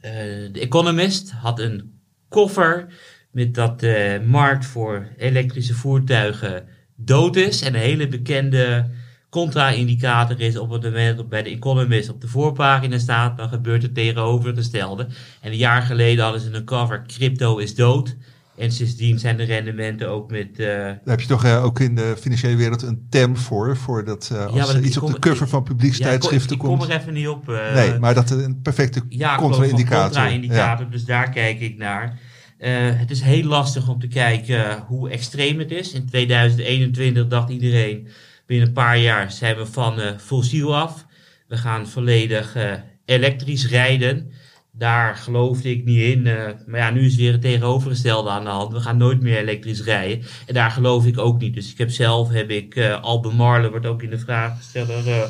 eh, eh, de Economist had een koffer met dat de markt voor elektrische voertuigen dood is. En een hele bekende contra-indicator is op het moment dat bij de Economist op de voorpagina staat, dan gebeurt het tegenovergestelde. En een jaar geleden hadden ze een cover, crypto is dood. En sindsdien zijn de rendementen ook met... eh, Daar heb je toch eh, ook in de financiële wereld een term voor, voor dat eh, als er dat- iets op de cover ik- van publiekstijdschriften ja, ik kom, komt. Ik kom er even niet op. nee, maar dat een perfecte ja, contra-indicator. contra-indicator, dus daar kijk ik naar. Het is heel lastig om te kijken hoe extreem het is. In 2021 dacht iedereen, binnen een paar jaar zijn we van fossiel af. We gaan volledig elektrisch rijden. Daar geloofde ik niet in. eh, maar ja, nu is weer het tegenovergestelde aan de hand. We gaan nooit meer elektrisch rijden. En daar geloof ik ook niet. Dus ik heb zelf, heb ik, eh Albemarle, wordt ook in de vraagsteller eh,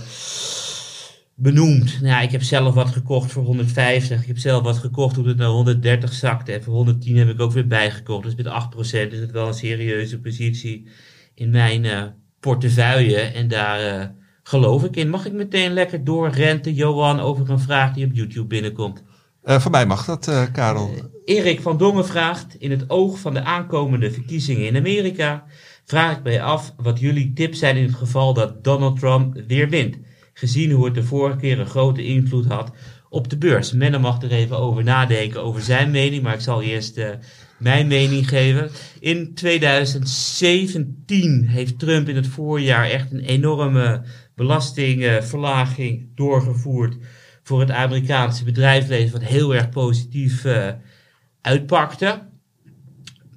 benoemd. Nou, ik heb zelf wat gekocht voor 150. Ik heb zelf wat gekocht toen het naar 130 zakte. En voor 110 heb ik ook weer bijgekocht. Dus met 8% is het wel een serieuze positie in mijn portefeuille. En daar geloof ik in. Mag ik meteen lekker doorrenten, Johan, over een vraag die op YouTube binnenkomt? Eh, voor mij mag dat, eh, Karel. Erik van Dongen vraagt: In het oog van de aankomende verkiezingen in Amerika, vraag ik mij af wat jullie tips zijn in het geval dat Donald Trump weer wint. Gezien hoe het de vorige keer een grote invloed had op de beurs. Menno mag er even over nadenken over zijn mening, maar ik zal eerst eh, mijn mening geven. In 2017 heeft Trump in het voorjaar echt een enorme belastingverlaging doorgevoerd voor het Amerikaanse bedrijfsleven, wat heel erg positief eh, uitpakte.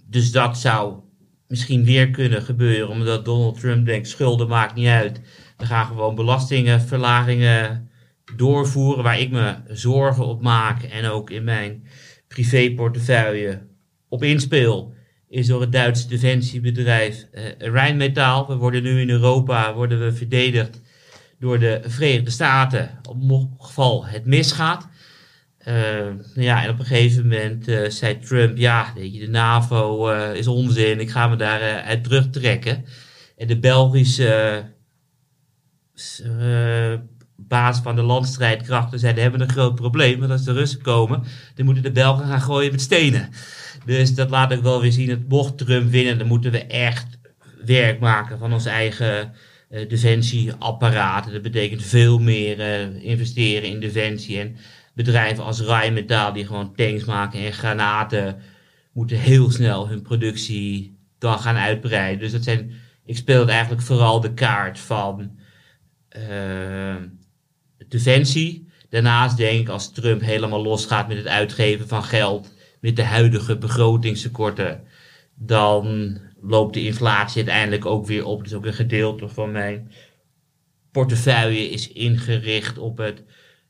Dus dat zou misschien weer kunnen gebeuren, omdat Donald Trump denkt: schulden maakt niet uit. We gaan gewoon belastingverlagingen doorvoeren, waar ik me zorgen op maak en ook in mijn privéportefeuille op inspeel. Is door het Duitse defensiebedrijf eh, Rijnmetaal. We worden nu in Europa worden we verdedigd door de Verenigde Staten. Op geval het misgaat. Nou ja, en op een gegeven moment eh, zei Trump: Ja, weet je, de NAVO eh, is onzin, ik ga me daar uit terugtrekken. En de Belgische baas van de landstrijdkrachten zei: We hebben een groot probleem, want als de Russen komen, dan moeten de Belgen gaan gooien met stenen. Dus dat laat ik wel weer zien. Dat mocht Trump winnen, dan moeten we echt werk maken van ons eigen eh, defensieapparaat. Dat betekent veel meer eh, investeren in defensie. En bedrijven als Rijnmetaal, die gewoon tanks maken en granaten, moeten heel snel hun productie dan gaan uitbreiden. Dus dat zijn, ik speel eigenlijk vooral de kaart van eh, defensie. Daarnaast denk ik als Trump helemaal losgaat met het uitgeven van geld, met de huidige begrotingstekorten, dan loopt de inflatie uiteindelijk ook weer op. Dus ook een gedeelte van mijn portefeuille is ingericht op het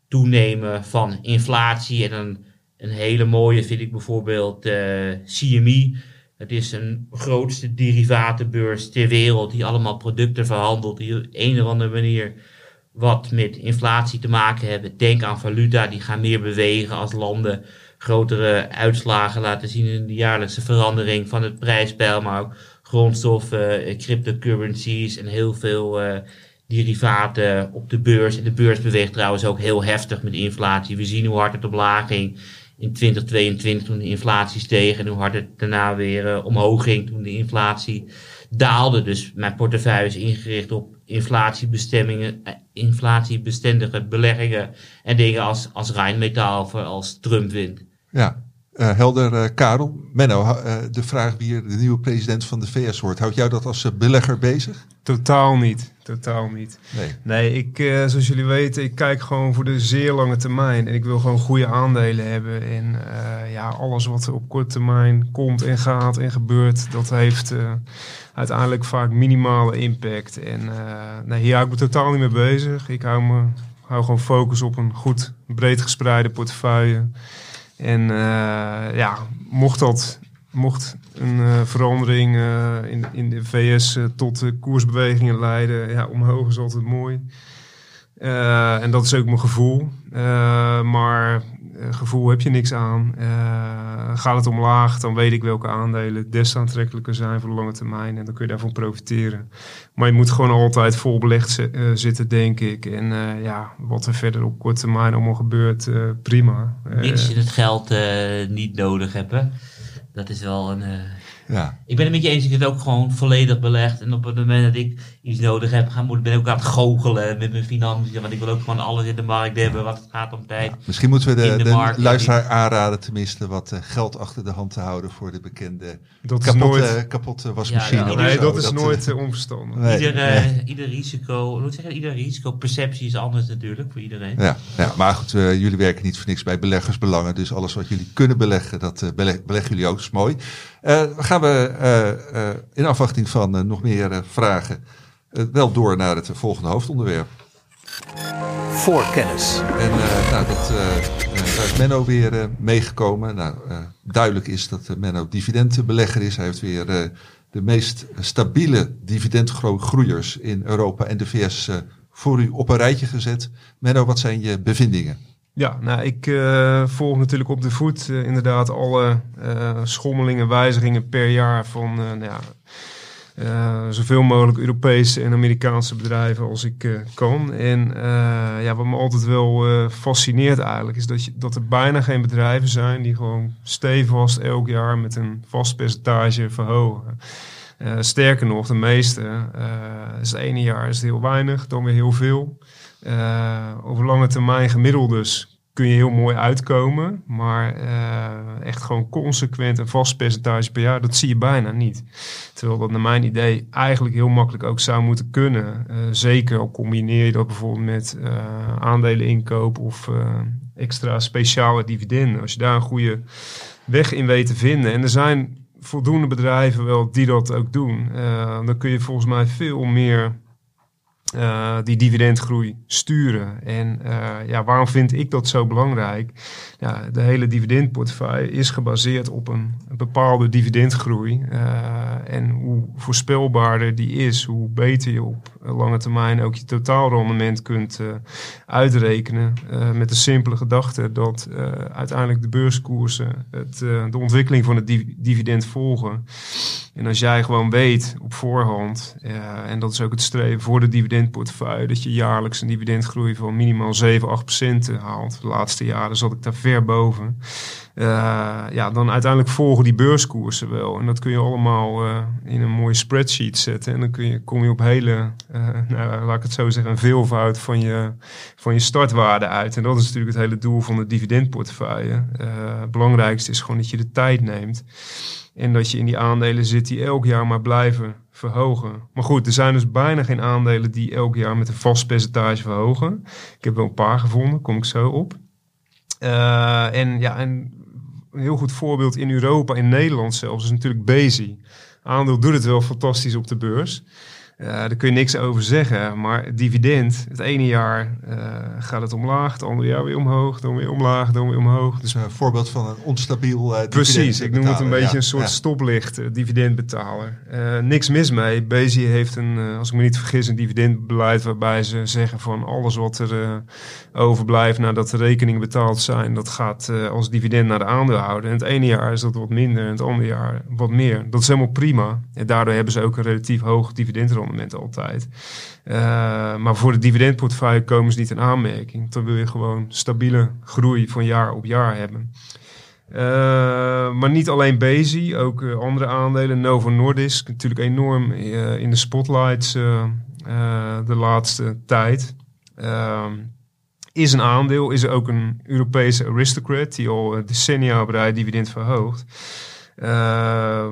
toenemen van inflatie. En een, een hele mooie vind ik bijvoorbeeld eh CME. Het is een grootste derivatenbeurs ter wereld die allemaal producten verhandelt die op een of andere manier wat met inflatie te maken hebben. Denk aan valuta, die gaan meer bewegen als landen grotere uitslagen laten zien in de jaarlijkse verandering van het prijspeil, maar ook grondstoffen, eh, cryptocurrencies en heel veel eh, derivaten op de beurs. En de beurs beweegt trouwens ook heel heftig met inflatie. We zien hoe hard het omlaag ging in 2022 toen de inflatie steeg en hoe hard het daarna weer eh, omhoog ging toen de inflatie daalde. Dus mijn portefeuille is ingericht op inflatiebestemmingen, inflatiebestendige beleggingen en dingen als, als Rijnmetaal of als Trump wint. Ja. Eh, helder, eh, Karel. Menno, eh, de vraag wie er de nieuwe president van de VS wordt. Houdt jou dat als belegger bezig? Totaal niet. Totaal niet. Nee. Nee, ik, zoals jullie weten, ik kijk gewoon voor de zeer lange termijn. En ik wil gewoon goede aandelen hebben. En ja, alles wat er op korte termijn komt en gaat en gebeurt, dat heeft uiteindelijk vaak minimale impact. En nee, hier hou ik me totaal niet mee bezig. Ik hou, me, hou gewoon focus op een goed, breed gespreide portefeuille. En eh, ja, mocht dat mocht een eh, verandering eh, in, in de VS eh, tot koersbewegingen leiden, ja, omhoog is altijd mooi. En dat is ook mijn gevoel. Maar gevoel heb je niks aan. Eh, gaat het omlaag, dan weet ik welke aandelen des aantrekkelijker zijn voor de lange termijn. En dan kun je daarvan profiteren. Maar je moet gewoon altijd vol belegd eh, zitten, denk ik. En eh, ja, wat er verder op korte termijn allemaal gebeurt, eh, prima. Eh, Mits je het geld eh, niet nodig hebt. hè. Dat is wel een... eh, Ja. Ik ben het met je eens, ik heb het ook gewoon volledig belegd. En op het moment dat ik iets nodig heb, ga, moet, ben ik ook aan het goochelen met mijn financiën. Want ik wil ook gewoon alles in de markt hebben, wat het gaat om tijd. Misschien moeten we de, de de, markt, luisteraar aanraden tenminste wat eh, geld achter de hand te houden voor de bekende dat kapotte, nooit, kapotte wasmachine. Ja, ja. of nee, dat is eh, nooit eh, onverstandig. nee, ieder, nee. ieder risico, hoe moet ik zeggen, ieder risicoperceptie is anders natuurlijk voor iedereen. Ja, ja, maar goed, eh, jullie werken niet voor niks bij beleggersbelangen. Dus alles wat jullie kunnen beleggen, dat beleg- beleggen jullie ook. Dat is mooi. Eh, dan gaan we eh, eh, in afwachting van nog meer vragen wel door naar het volgende hoofdonderwerp. Voorkennis. En eh, nou, dat, eh, eh, daar is Menno weer eh, meegekomen. Nou, eh, duidelijk is dat eh, Menno dividendbelegger is. Hij heeft weer eh, de meest stabiele dividendgroeiers in Europa en de VS eh, voor u op een rijtje gezet. Menno, wat zijn je bevindingen? Ja, nou, ik eh, volg natuurlijk op de voet eh, inderdaad alle eh, schommelingen, wijzigingen per jaar van eh, nou ja, eh, zoveel mogelijk Europese en Amerikaanse bedrijven als ik eh, kan. En eh, ja, wat me altijd wel fascineert eigenlijk, is dat, je, dat er bijna geen bedrijven zijn die gewoon stevast elk jaar met een vast percentage verhogen. Sterker nog, de meeste, is het ene jaar is het heel weinig, dan weer heel veel. Over lange termijn gemiddeld dus kun je heel mooi uitkomen. Maar eh, echt gewoon consequent een vast percentage per jaar, dat zie je bijna niet. Terwijl dat naar mijn idee eigenlijk heel makkelijk ook zou moeten kunnen. Eh, zeker al combineer je dat bijvoorbeeld met eh aandeleninkoop of extra speciale dividenden. Als je daar een goede weg in weet te vinden. En er zijn voldoende bedrijven wel die dat ook doen. Dan kun je volgens mij veel meer eh, die dividendgroei sturen. En eh, ja, waarom vind ik dat zo belangrijk? Ja, de hele dividendportefeuille is gebaseerd op een, bepaalde dividendgroei. Eh, en hoe voorspelbaarder die is, hoe beter je op lange termijn ook je totaalrendement kunt eh, uitrekenen. eh, met de simpele gedachte dat eh, uiteindelijk de beurskoersen het, eh, de ontwikkeling van het div- dividend volgen. En als jij gewoon weet op voorhand, eh, en dat is ook het streven voor de dividendportefeuille, dat je jaarlijks een dividendgroei van minimaal 7, 8 procent haalt. De laatste jaren zat ik daar ver boven. Eh, ja, dan uiteindelijk volgen die beurskoersen wel. En dat kun je allemaal eh, in een mooie spreadsheet zetten. En dan kun je, kom je op hele, eh, nou, laat ik het zo zeggen, een veelvoud van je, van je startwaarde uit. En dat is natuurlijk het hele doel van de dividendportefeuille. Eh, het belangrijkste is gewoon dat je de tijd neemt. En dat je in die aandelen zit die elk jaar maar blijven verhogen. Maar goed, er zijn dus bijna geen aandelen die elk jaar met een vast percentage verhogen. Ik heb wel een paar gevonden, kom ik zo op. Eh, en ja, en een heel goed voorbeeld in Europa, in Nederland zelfs, is natuurlijk Bezi. Aandeel doet het wel fantastisch op de beurs. Eh, daar kun je niks over zeggen. Maar dividend, het ene jaar eh, gaat het omlaag, het andere jaar weer omhoog, dan weer omlaag, dan weer omhoog. Dus een voorbeeld van een onstabiel eh Precies, ik noem het een beetje Ja, een soort ja. stoplicht, dividendbetaler. Niks mis mee. Bezi heeft een, als ik me niet vergis, een dividendbeleid waarbij ze zeggen van alles wat er overblijft nadat de rekeningen betaald zijn, dat gaat als dividend naar de aandeelhouder. En het ene jaar is dat wat minder en het andere jaar wat meer. Dat is helemaal prima. En daardoor hebben ze ook een relatief hoog altijd. Eh, maar voor de dividendportefeuille komen ze niet in aanmerking. Dan wil je gewoon stabiele groei van jaar op jaar hebben. Eh, maar niet alleen Bezi, ook eh, andere aandelen. Novo Nordisk, natuurlijk enorm in de spotlights de laatste tijd. Ehm, is een aandeel, is ook een Europese aristocrat die al decennia op dividend verhoogt. Uh,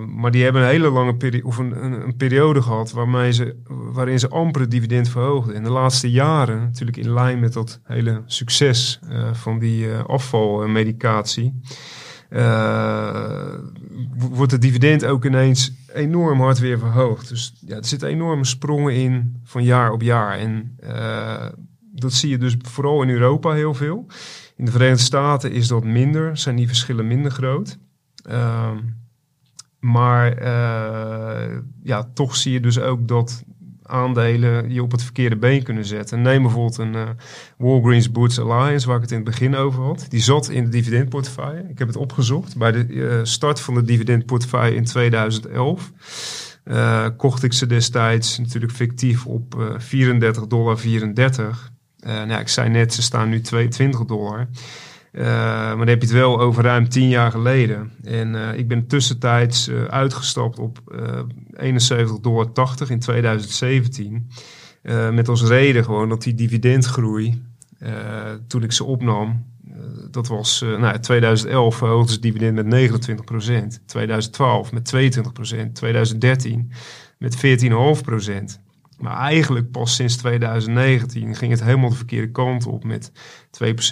maar die hebben een hele lange periode, of een, een, periode gehad waarmee ze, waarin ze amper het dividend verhoogden. En de laatste jaren, natuurlijk in lijn met dat hele succes uh, van die uh, afvalmedicatie, wordt het dividend ook ineens enorm hard weer verhoogd. Dus ja, er zitten enorme sprongen in van jaar op jaar. En dat zie je dus vooral in Europa heel veel. In de Verenigde Staten is dat minder, zijn die verschillen minder groot. Uh, maar uh, ja, toch zie je dus ook dat aandelen je op het verkeerde been kunnen zetten. Neem bijvoorbeeld een uh, Walgreens Boots Alliance, waar ik het in het begin over had. Die zat in de dividendportefeuille. Ik heb het opgezocht. Bij de uh, start van de dividendportefeuille in 2011 kocht ik ze destijds natuurlijk fictief op 34,34 dollar. nou, ik zei net, ze staan nu 22 dollar. Uh, maar dan heb je het wel over ruim tien jaar geleden. En uh, ik ben tussentijds uh, uitgestapt op 71,80 dollar in 2017. met als reden gewoon dat die dividendgroei, toen ik ze opnam, dat was nou, 2011 verhoogde het dividend met 29%, 2012 met 22%, 2013 met 14,5%. Maar eigenlijk pas sinds 2019 ging het helemaal de verkeerde kant op met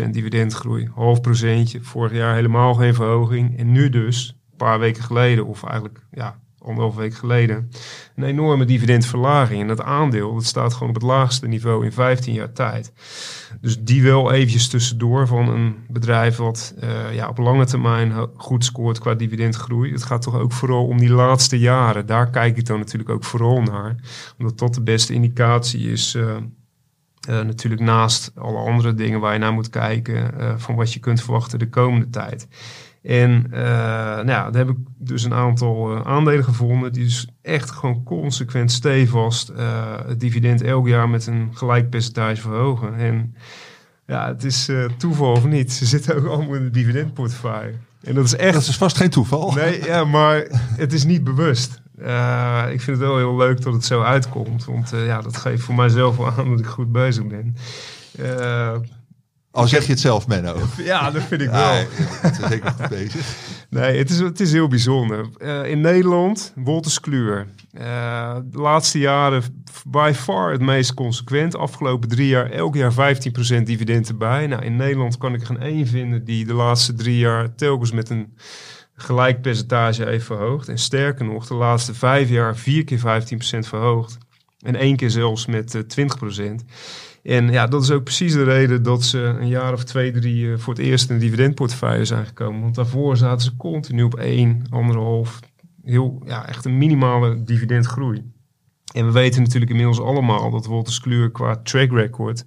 2% dividendgroei, half procentje. Vorig jaar helemaal geen verhoging. En nu dus, een paar weken geleden, of eigenlijk ja, anderhalf week geleden, een enorme dividendverlaging. En dat aandeel dat staat gewoon op het laagste niveau in 15 jaar tijd. Dus die wel eventjes tussendoor van een bedrijf wat uh, ja, op lange termijn goed scoort qua dividendgroei. Het gaat toch ook vooral om die laatste jaren. Daar kijk ik dan natuurlijk ook vooral naar. Omdat dat de beste indicatie is. Uh, uh, natuurlijk naast alle andere dingen waar je naar moet kijken, van wat je kunt verwachten de komende tijd. En uh, nou ja, daar heb ik dus een aantal uh, aandelen gevonden die dus echt gewoon consequent stevast uh, het dividend elk jaar met een gelijk percentage verhogen. En ja, het is toeval of niet. Ze zitten ook allemaal in de dividendportefeuille. En dat is echt... Dat is vast geen toeval. Nee, ja, maar het is niet bewust. ik vind het wel heel leuk dat het zo uitkomt. Want ja, dat geeft voor mijzelf wel aan dat ik goed bezig ben. Al zeg je het zelf, Menno. Ja, dat vind ik wel. Ja, het is zeker goed bezig. Nee, het is, het is heel bijzonder. Uh, in Nederland, Wolters Kluwer. Uh, de laatste jaren by far het meest consequent. Afgelopen drie jaar, elk jaar 15% dividend erbij. Nou, in Nederland kan ik er geen één vinden die de laatste drie jaar telkens met een gelijk percentage heeft verhoogd. En sterker nog, de laatste vijf jaar vier keer 15% verhoogd. En één keer zelfs met uh, 20%. En ja, dat is ook precies de reden dat ze een jaar of twee, drie eh, voor het eerst in een dividendportefeuille zijn gekomen. Want daarvoor zaten ze continu op 1, anderhalf, heel, ja, echt een minimale dividendgroei. En we weten natuurlijk inmiddels allemaal dat Wolters Kluwer qua track record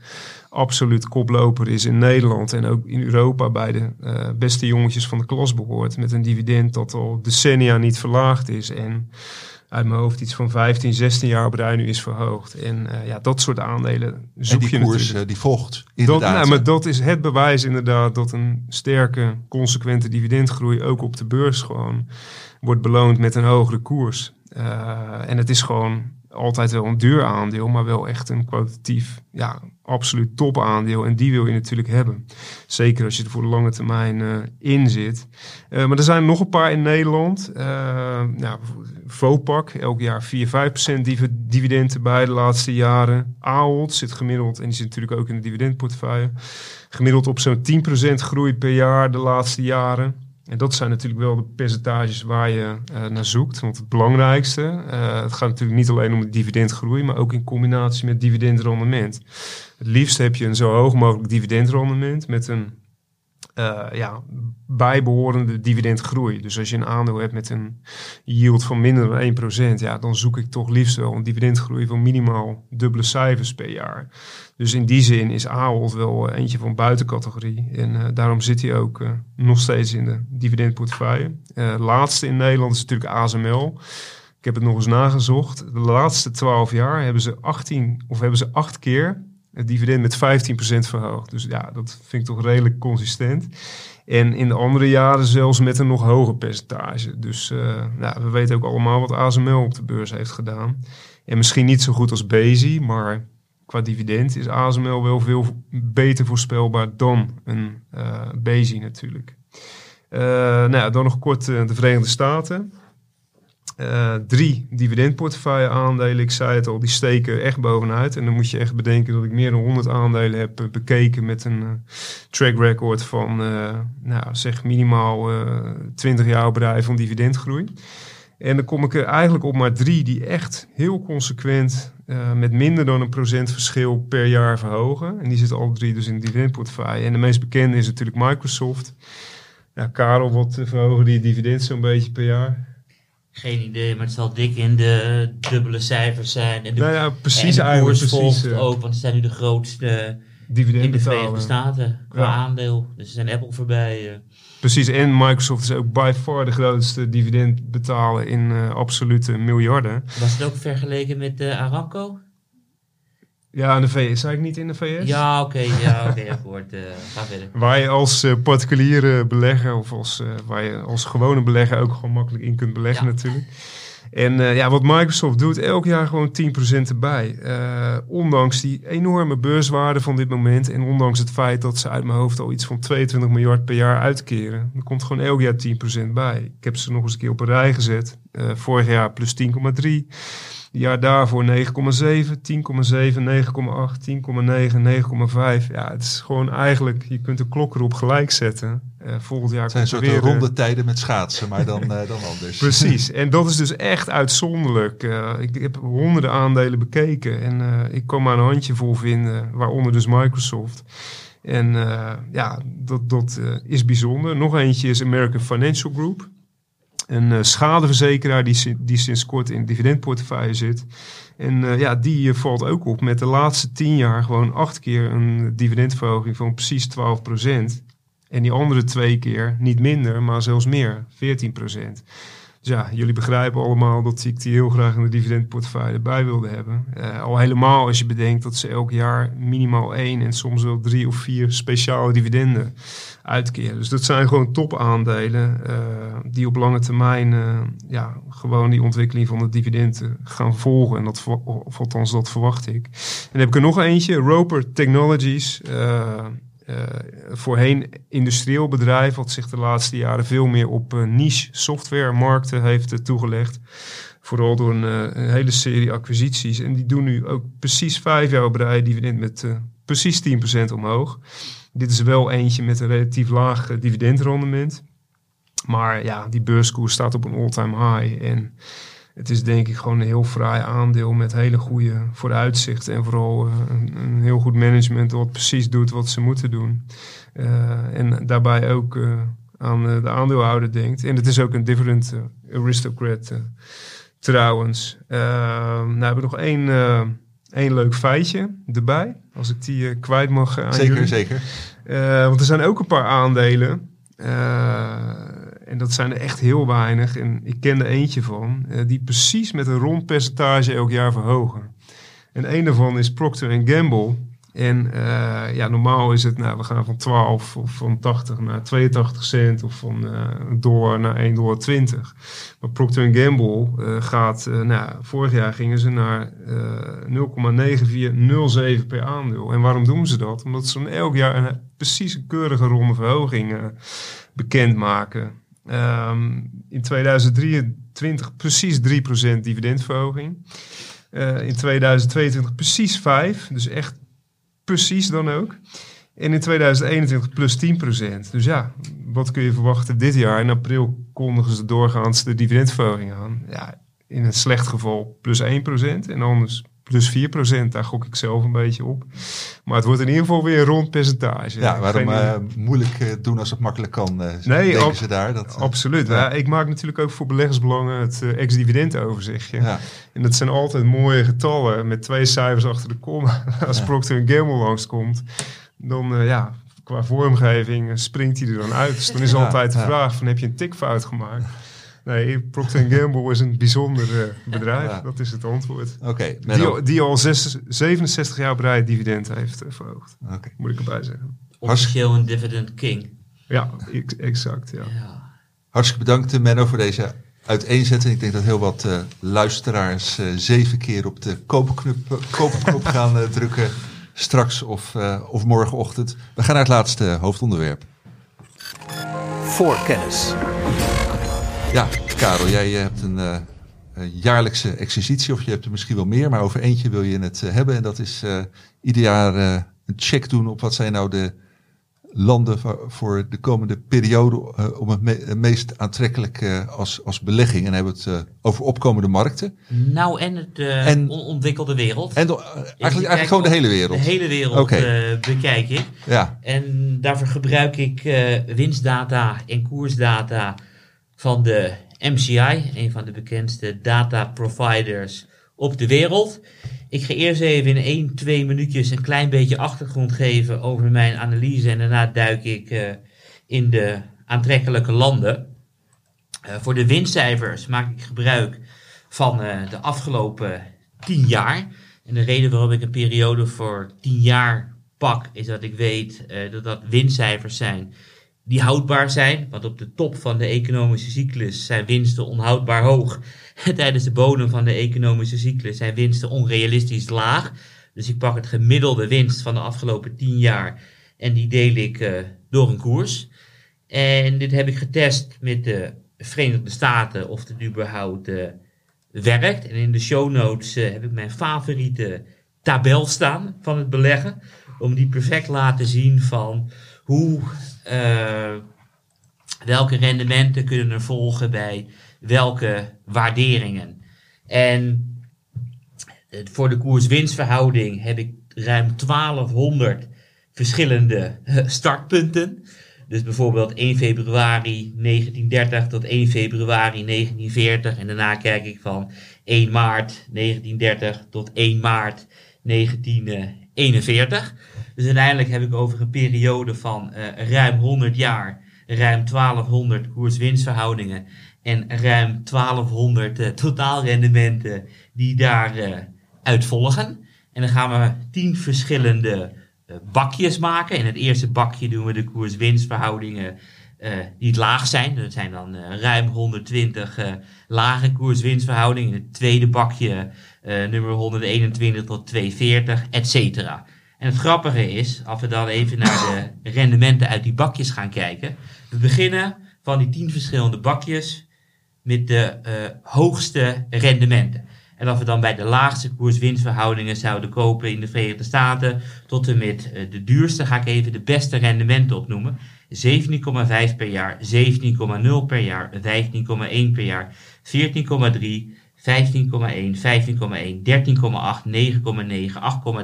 absoluut koploper is in Nederland en ook in Europa bij de uh, beste jongetjes van de klas behoort. Met een dividend dat al decennia niet verlaagd is. En uit mijn hoofd iets van 15, 16 jaar op rij nu is verhoogd. En uh, ja, dat soort aandelen zoek en die je koers, natuurlijk. die volgt inderdaad. Dat, nou, maar dat is het bewijs inderdaad dat een sterke, consequente dividendgroei ook op de beurs gewoon wordt beloond met een hogere koers. Uh, en het is gewoon altijd wel een duur aandeel, maar wel echt een kwalitatief, ja, absoluut top aandeel. En die wil je natuurlijk hebben. Zeker als je er voor de lange termijn uh, in zit. Uh, maar er zijn nog een paar in Nederland. Uh, nou, Vopak, elk jaar 4, 5% dividenden bij de laatste jaren. Ahold zit gemiddeld, en die zit natuurlijk ook in de dividendportefeuille, gemiddeld op zo'n 10% groei per jaar de laatste jaren. En dat zijn natuurlijk wel de percentages waar je naar zoekt. Want het belangrijkste, het gaat natuurlijk niet alleen om de dividendgroei, maar ook in combinatie met dividendrendement. Het liefst heb je een zo hoog mogelijk dividendrendement met een uh, ja, bijbehorende dividendgroei. Dus als je een aandeel hebt met een yield van minder dan 1%, ja, dan zoek ik toch liefst wel een dividendgroei van minimaal dubbele cijfers per jaar. Dus in die zin is Ahold wel eentje van buitencategorie. En uh, daarom zit hij ook nog steeds in de dividendportefeuille. Laatste in Nederland is natuurlijk ASML. Ik heb het nog eens nagezocht. De laatste 12 jaar hebben ze 18 of hebben ze 8 keer het dividend met 15% verhoogd. Dus ja, dat vind ik toch redelijk consistent. En in de andere jaren zelfs met een nog hoger percentage. Dus uh, nou, we weten ook allemaal wat ASML op de beurs heeft gedaan. En misschien niet zo goed als Bezi, maar qua dividend is ASML wel veel beter voorspelbaar dan een uh, Bezi natuurlijk. Uh, nou dan nog kort de Verenigde Staten. Uh, drie dividendportefeuille aandelen. Ik zei het al, die steken echt bovenuit. En dan moet je echt bedenken dat ik meer dan 100 aandelen heb bekeken met een uh, track record van, nou, zeg minimaal 20 jaar bedrijf van dividendgroei. En dan kom ik er eigenlijk op maar drie die echt heel consequent met minder dan een procent verschil per jaar verhogen. En die zitten alle drie dus in de dividendportefeuille. En de meest bekende is natuurlijk Microsoft. Ja, Karel, wat verhogen die dividend zo'n beetje per jaar? Geen idee, maar het zal dik in de dubbele cijfers zijn. En de, nou ja, precies en de koers volgt uh, ook, want ze zijn nu de grootste dividend in de betalen. Verenigde Staten qua Ja. aandeel. Dus ze zijn Apple voorbij. eh. Precies, en Microsoft is ook by far de grootste dividend betalen in eh, absolute miljarden. Was het ook vergeleken met eh, Aramco? Ja, in de VS. Zei ik niet in de VS? Ja, oké, ja, oké, akkoord. eh, ga verder. Waar je als eh, particuliere belegger of als, eh, waar je als gewone belegger ook gewoon makkelijk in kunt beleggen Ja. natuurlijk. En eh, ja, wat Microsoft doet, elk jaar gewoon 10% erbij. Eh, ondanks die enorme beurswaarde van dit moment en ondanks het feit dat ze uit mijn hoofd al iets van 22 miljard per jaar uitkeren. Er komt gewoon elk jaar 10% bij. Ik heb ze nog eens een keer op een rij gezet. Eh, vorig jaar plus 10,3. Het jaar daarvoor 9,7, 10,7, 9,8, 10,9, 9,5. Ja, het is gewoon eigenlijk, je kunt de klok erop gelijk zetten. Eh, volgend jaar Het zijn soort weer, eh, ronde tijden met schaatsen, maar dan, eh, dan anders. Precies, en dat is dus echt uitzonderlijk. Ik heb honderden aandelen bekeken en ik kon maar een handjevol vinden, waaronder dus Microsoft. En ja, dat, dat is bijzonder. Nog eentje is American Financial Group. Een eh, schadeverzekeraar die, die sinds kort in dividendportefeuille zit. En eh, ja, die eh, valt ook op met de laatste tien jaar gewoon acht keer een dividendverhoging van precies 12% En die andere twee keer niet minder, maar zelfs meer, 14 Dus ja, jullie begrijpen allemaal dat ik die heel graag in de dividendportefeuille erbij wilde hebben. Eh, al helemaal als je bedenkt dat ze elk jaar minimaal één en soms wel drie of vier speciale dividenden uitkeren. Dus dat zijn gewoon topaandelen eh die op lange termijn eh, ja, gewoon die ontwikkeling van het dividend eh, gaan volgen. En dat, of althans, dat verwacht ik. En dan heb ik er nog eentje, Roper Technologies. Eh, voorheen industrieel bedrijf, wat zich de laatste jaren veel meer op eh, niche softwaremarkten heeft eh, toegelegd. Vooral door een, hele serie acquisities. En die doen nu ook precies vijf jaar op rij dividend met precies 10% omhoog. Dit is wel eentje met een relatief laag dividendrendement. Maar ja, die beurskoers staat op een all-time high. En het is denk ik gewoon een heel fraai aandeel met hele goede vooruitzichten. En vooral eh, een, een heel goed management wat precies doet wat ze moeten doen. Eh, en daarbij ook eh, aan de aandeelhouder denkt. En het is ook een eh, aristocrat trouwens. Nou hebben we nog één, één leuk feitje erbij. Als ik die kwijt mag aan Zeker, jullie. zeker. Eh, want er zijn ook een paar aandelen. En dat zijn er echt heel weinig. En ik ken er eentje van. eh, die precies met een rond percentage elk jaar verhogen. En een daarvan is Procter Gamble. En eh, ja, normaal is het, nou, we gaan van 12 of van 80 naar 82 cent of van eh, dollar naar 1,20 dollar. Maar Procter Gamble eh, gaat, nou, vorig jaar gingen ze naar eh 0,9407 per aandeel. En waarom doen ze dat? Omdat ze elk jaar een precies een keurige ronde verhoging bekendmaken. Ehm, in 2023 precies 3% dividendverhoging. Eh, in 2022 precies 5, dus echt precies dan ook. En in 2021 plus 10%. Dus ja, wat kun je verwachten dit jaar? In april kondigen ze doorgaans de dividendverhoging aan. Ja, in een slecht geval plus 1% en anders plus 4%. Daar gok ik zelf een beetje op. Maar het wordt in ieder geval weer een rond percentage. Ja, waarom eh, moeilijk eh, doen als het makkelijk kan, eh Nee, ze daar. Dat, Absoluut. Ja. Ja, ik maak natuurlijk ook voor beleggersbelangen het eh, ex-dividend overzichtje. ja. En dat zijn altijd mooie getallen met twee cijfers achter de komma. Als. Procter Gamble langskomt, dan ja, qua vormgeving springt hij er dan uit. Dus dan is altijd de vraag van heb je een tikfout gemaakt? Nee, Procter Gamble is een bijzonder eh, bedrijf. Ja. Dat is het antwoord. Oké. Die, die al zes- 67 jaar het dividend heeft eh, verhoogd. Oké. Moet ik erbij zeggen. Officieel een dividend king. Ja, ex- exact. Ja. Ja. Hartstikke bedankt, eh, Menno, voor deze uiteenzetten. Ik denk dat heel wat eh, luisteraars eh, zeven keer op de koopknop, koopknop gaan drukken. Straks of, eh, of morgenochtend. We gaan naar het laatste hoofdonderwerp. Voorkennis. Ja, Karel, jij eh, hebt een, eh, een jaarlijkse exercitie, of je hebt er misschien wel meer, maar over eentje wil je het eh, hebben. En dat is ieder jaar een check doen op wat zijn nou de landen voor, de komende periode om het me- het meest aantrekkelijk als, als belegging. En hebben we het over opkomende markten. Nou, en het En- onontwikkelde wereld. En eigenlijk, eigenlijk gewoon de hele wereld. De hele wereld eh, bekijk ik. Ja, En daarvoor gebruik ik winstdata en koersdata van de MCI, een van de bekendste data providers op de wereld. Ik ga eerst even in 1, 2 minuutjes een klein beetje achtergrond geven over mijn analyse en daarna duik ik eh, in de aantrekkelijke landen. Eh, voor de winstcijfers maak ik gebruik van eh, de afgelopen 10 jaar. En de reden waarom ik een periode voor 10 jaar pak, is dat ik weet dat dat winstcijfers zijn die houdbaar zijn. Want op de top van de economische cyclus zijn winsten onhoudbaar hoog. En tijdens de bodem van de economische cyclus zijn winsten onrealistisch laag. Dus ik pak het gemiddelde winst van de afgelopen 10 jaar en die deel ik eh, door een koers. En dit heb ik getest met de Verenigde Staten of het überhaupt eh, werkt. En in de show notes eh, heb ik mijn favoriete tabel staan van het beleggen. Om die perfect laten zien van hoe, eh, welke rendementen kunnen er volgen bij welke waarderingen. En eh, voor de koers-winstverhouding heb ik ruim 1200 verschillende eh, startpunten. Dus bijvoorbeeld 1 februari 1930 tot 1 februari 1940. En daarna kijk ik van 1 maart 1930 tot 1 maart 1941. Dus uiteindelijk heb ik over een periode van eh, ruim 100 jaar ruim 1200 koers-winstverhoudingen en ruim 1200 eh, totaalrendementen die daar eh, uit volgen. En dan gaan we 10 verschillende bakjes maken. In het eerste bakje doen we de koers-winstverhoudingen die laag zijn. Dat zijn dan ruim 120 eh, lage koers-winstverhoudingen. In het tweede bakje nummer 121 tot 240, et cetera. En het grappige is, als we dan even naar de rendementen uit die bakjes gaan kijken. We beginnen van die 10 verschillende bakjes met de eh, hoogste rendementen. En als we dan bij de laagste koers-winstverhoudingen zouden kopen in de Verenigde Staten, tot en met eh, de duurste, ga ik even de beste rendementen opnoemen. 17,5 per jaar, 17,0 per jaar, 15,1 per jaar, 14,3, 15,1, 15,1, 13,8, 9,9,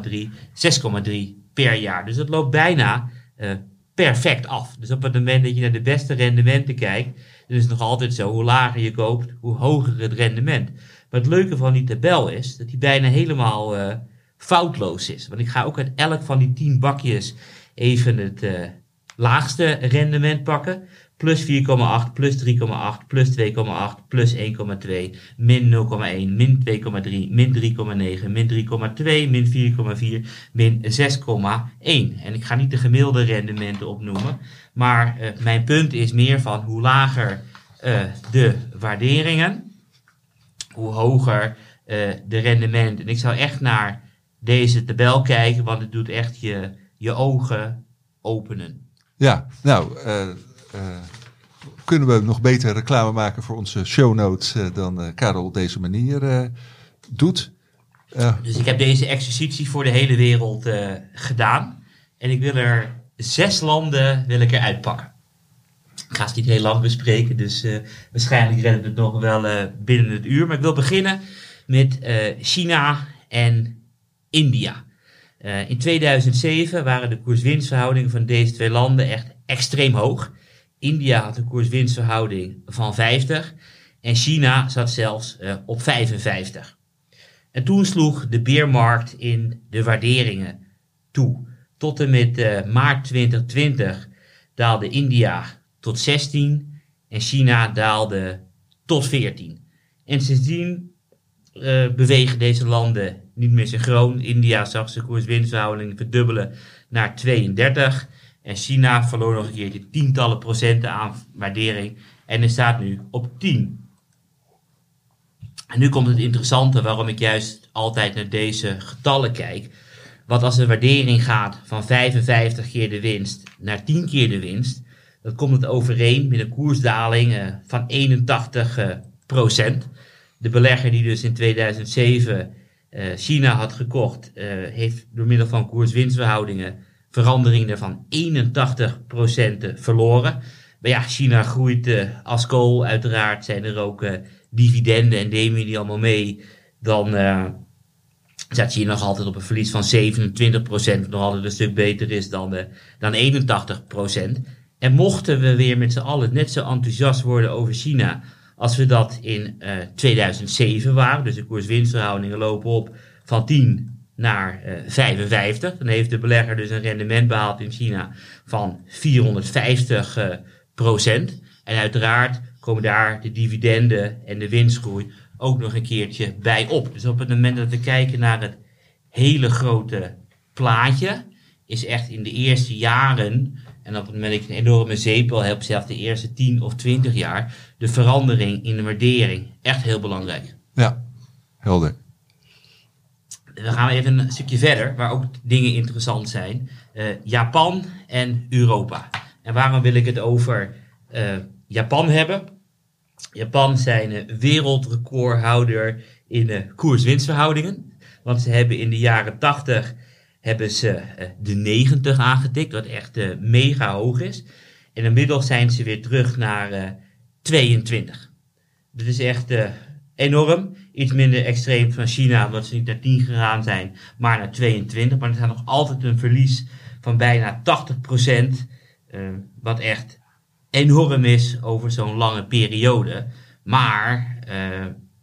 8,3, 6,3 per jaar. Dus dat loopt bijna eh, perfect af. Dus op het moment dat je naar de beste rendementen kijkt, dan is het nog altijd zo, hoe lager je koopt, hoe hoger het rendement. Maar het leuke van die tabel is dat die bijna helemaal eh, foutloos is. Want ik ga ook uit elk van die 10 bakjes even het eh, laagste rendement pakken. Plus 4,8, plus 3,8, plus 2,8, plus 1,2, min 0,1, min 2,3, min 3,9, min 3,2, min 4,4, min 6,1. En ik ga niet de gemiddelde rendementen opnoemen. Maar uh, mijn punt is meer van hoe lager uh, de waarderingen, hoe hoger uh, de rendementen. En ik zou echt naar deze tabel kijken, want het doet echt je, je ogen openen. Ja, nou, kunnen we nog beter reclame maken voor onze show notes uh, dan Karel op deze manier doet. dus ik heb deze exercitie voor de hele wereld gedaan. En ik wil er zes landen wil ik eruit pakken. Ik ga het niet heel lang bespreken, dus waarschijnlijk redden we het nog wel binnen het uur. Maar ik wil beginnen met China en India. In 2007 waren de koers-winstverhoudingen van deze twee landen echt extreem hoog. India had een koers-winstverhouding van 50 en China zat zelfs uh, op 55. En toen sloeg de beermarkt in de waarderingen toe. Tot en met uh, maart 2020 daalde India tot 16 en China daalde tot 14. En sindsdien bewegen deze landen niet meer synchroon. India zag zijn koers-winstverhouding verdubbelen naar 32. En China verloor nog een keertje tientallen procenten aan waardering. En er staat nu op 10. En nu komt het interessante waarom ik juist altijd naar deze getallen kijk. Want als de waardering gaat van 55 keer de winst naar 10 keer de winst, dan komt het overeen met een koersdaling uh, van 81 uh, procent. De belegger die dus in 2007 uh, China had gekocht, heeft door middel van koers-winstverhoudingen veranderingen van 81 procent verloren. Maar ja, China groeit uh, als kool. Uiteraard zijn er ook dividenden en nemen die allemaal mee. Dan staat China nog altijd op een verlies van 27 procent. Nog altijd een stuk beter is dan, dan 81 procent. En mochten we weer met z'n allen net zo enthousiast worden over China als we dat in uh, 2007 waren, dus de koers-winstverhoudingen lopen op van 10 naar uh, 55, dan heeft de belegger dus een rendement behaald in China van 450 uh, procent. En uiteraard komen daar de dividenden en de winstgroei ook nog een keertje bij op. Dus op het moment dat we kijken naar het hele grote plaatje, is echt in de eerste jaren en op het moment dat ik een enorme zeepel heb, zelfs de eerste 10 of 20 jaar, de verandering in de waardering echt heel belangrijk. Ja, helder. Dan gaan we even een stukje verder, waar ook dingen interessant zijn. Uh, Japan en Europa. En waarom wil ik het over uh, Japan hebben? Japan zijn wereldrecordhouder in uh, koers-winstverhoudingen. Want ze hebben in de jaren 80 hebben ze de 90 aangetikt, wat echt mega hoog is. En inmiddels zijn ze weer terug naar uh, 22. Dat is echt enorm. Iets minder extreem van China, omdat ze niet naar 10 gegaan zijn, maar naar 22. Maar er staat nog altijd een verlies van bijna 80%, wat echt enorm is over zo'n lange periode. Maar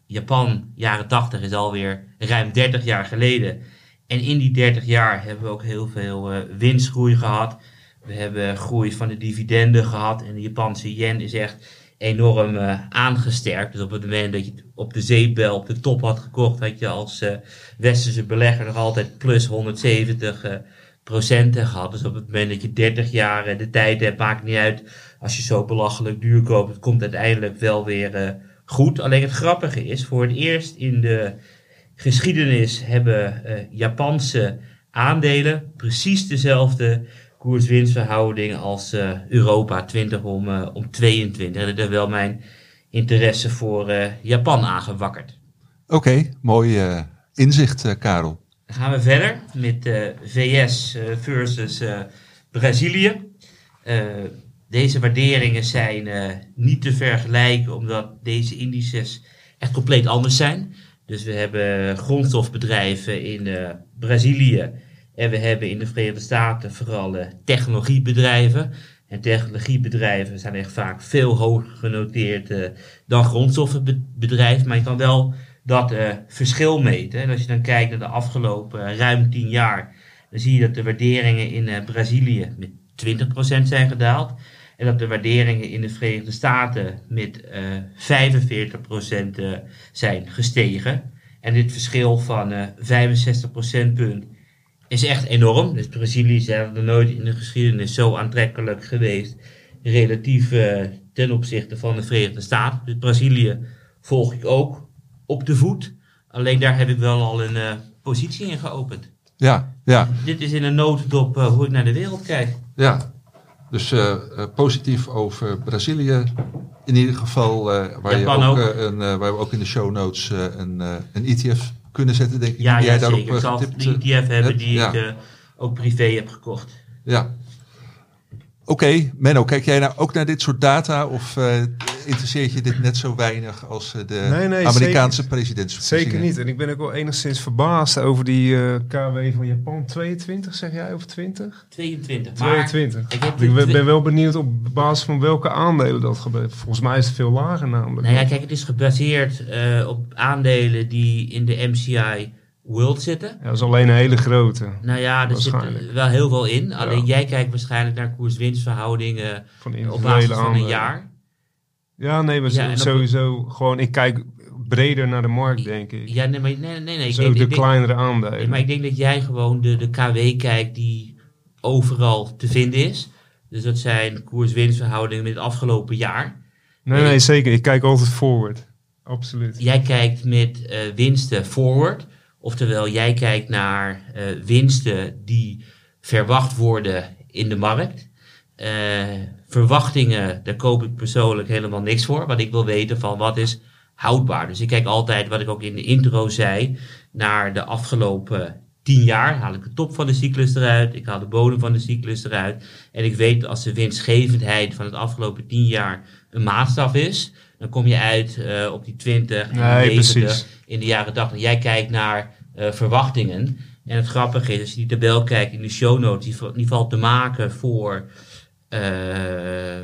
Japan, jaren 80, is alweer ruim 30 jaar geleden. En in die 30 jaar hebben we ook heel veel uh, winstgroei gehad. We hebben groei van de dividenden gehad. En de Japanse yen is echt enorm uh, aangesterkt. Dus op het moment dat je op de zeepbel op de top had gekocht, had je als uh, westerse belegger nog altijd plus 170 procenten gehad. Dus op het moment dat je 30 jaar de tijd hebt, maakt niet uit als je zo belachelijk duur koopt. Het komt uiteindelijk wel weer goed. Alleen het grappige is, voor het eerst in de geschiedenis hebben uh, Japanse aandelen precies dezelfde koers-winstverhouding als uh, Europa 20 om, uh, om 22. En dat heeft wel mijn interesse voor Japan aangewakkerd. Oké, okay, mooi inzicht, Karel. Dan gaan we verder met VS versus Brazilië. deze waarderingen zijn niet te vergelijken omdat deze indices echt compleet anders zijn. Dus we hebben grondstofbedrijven in Brazilië en we hebben in de Verenigde Staten vooral uh, technologiebedrijven. En technologiebedrijven zijn echt vaak veel hoger genoteerd uh, dan grondstoffenbedrijven. Maar je kan wel dat verschil meten. En als je dan kijkt naar de afgelopen ruim 10 jaar, dan zie je dat de waarderingen in Brazilië met 20% zijn gedaald. En dat de waarderingen in de Verenigde Staten met uh, 45% uh, zijn gestegen. En dit verschil van uh, 65 procentpunt is echt enorm. Dus Brazilië is er nooit in de geschiedenis zo aantrekkelijk geweest. Relatief uh, ten opzichte van de Verenigde Staten. Dus Brazilië volg ik ook op de voet. Alleen daar heb ik wel al een uh, positie in geopend. Ja, ja. Dit is in een notendop uh, hoe ik naar de wereld kijk. Ja, dus positief over Brazilië. In ieder geval, waar, je ook, ook. Een, waar we ook in de show notes een, een ETF kunnen zetten, denk ik. Ja, ja jij zeker. Daarop, ik zal een ETF hebben die ik ook privé heb gekocht. Ja. Oké, okay, Menno, kijk jij nou ook naar dit soort data of uh, interesseert je dit net zo weinig als uh, de nee, nee, Amerikaanse zeker, presidentsverkiezingen? Zeker niet. En ik ben ook wel enigszins verbaasd over die uh, KW van Japan. 22 zeg jij of 20? 22. 22. Ik, heb ik ben, ben wel benieuwd op basis van welke aandelen dat gebeurt. Volgens mij is het veel lager namelijk. Nou ja, kijk, het is gebaseerd op aandelen die in de MCI World zitten. Ja, dat is alleen een hele grote. Nou ja, er zit wel heel veel in. Alleen ja. jij kijkt waarschijnlijk naar koers-winstverhoudingen op basis van een jaar. Ja, nee, maar ja, sowieso gewoon, ik kijk breder naar de markt, denk ik. Ja, nee, maar nee, nee, nee. Zo de kleinere aandelen. Nee, maar ik denk dat jij gewoon de, de KW kijkt die overal te vinden is. Dus dat zijn koers-winstverhoudingen met het afgelopen jaar. Nee, nee, zeker. Ik kijk altijd forward. absoluut. Jij kijkt met eh, winsten forward. Oftewel, jij kijkt naar eh, winsten die verwacht worden in de markt. Eh, verwachtingen, daar koop ik persoonlijk helemaal niks voor. Want ik wil weten van wat is houdbaar. Dus ik kijk altijd, wat ik ook in de intro zei, naar de afgelopen tien jaar. Haal ik de top van de cyclus eruit, ik haal de bodem van de cyclus eruit. En ik weet als de winstgevendheid van het afgelopen tien jaar een maatstaf is, dan kom je uit eh, op die 20 en Nee, die 90 precies. in de jaren 80. Jij kijkt naar eh, verwachtingen. En het grappige is, als je die tabel kijkt in de show notes, die, va- die valt te maken voor eh,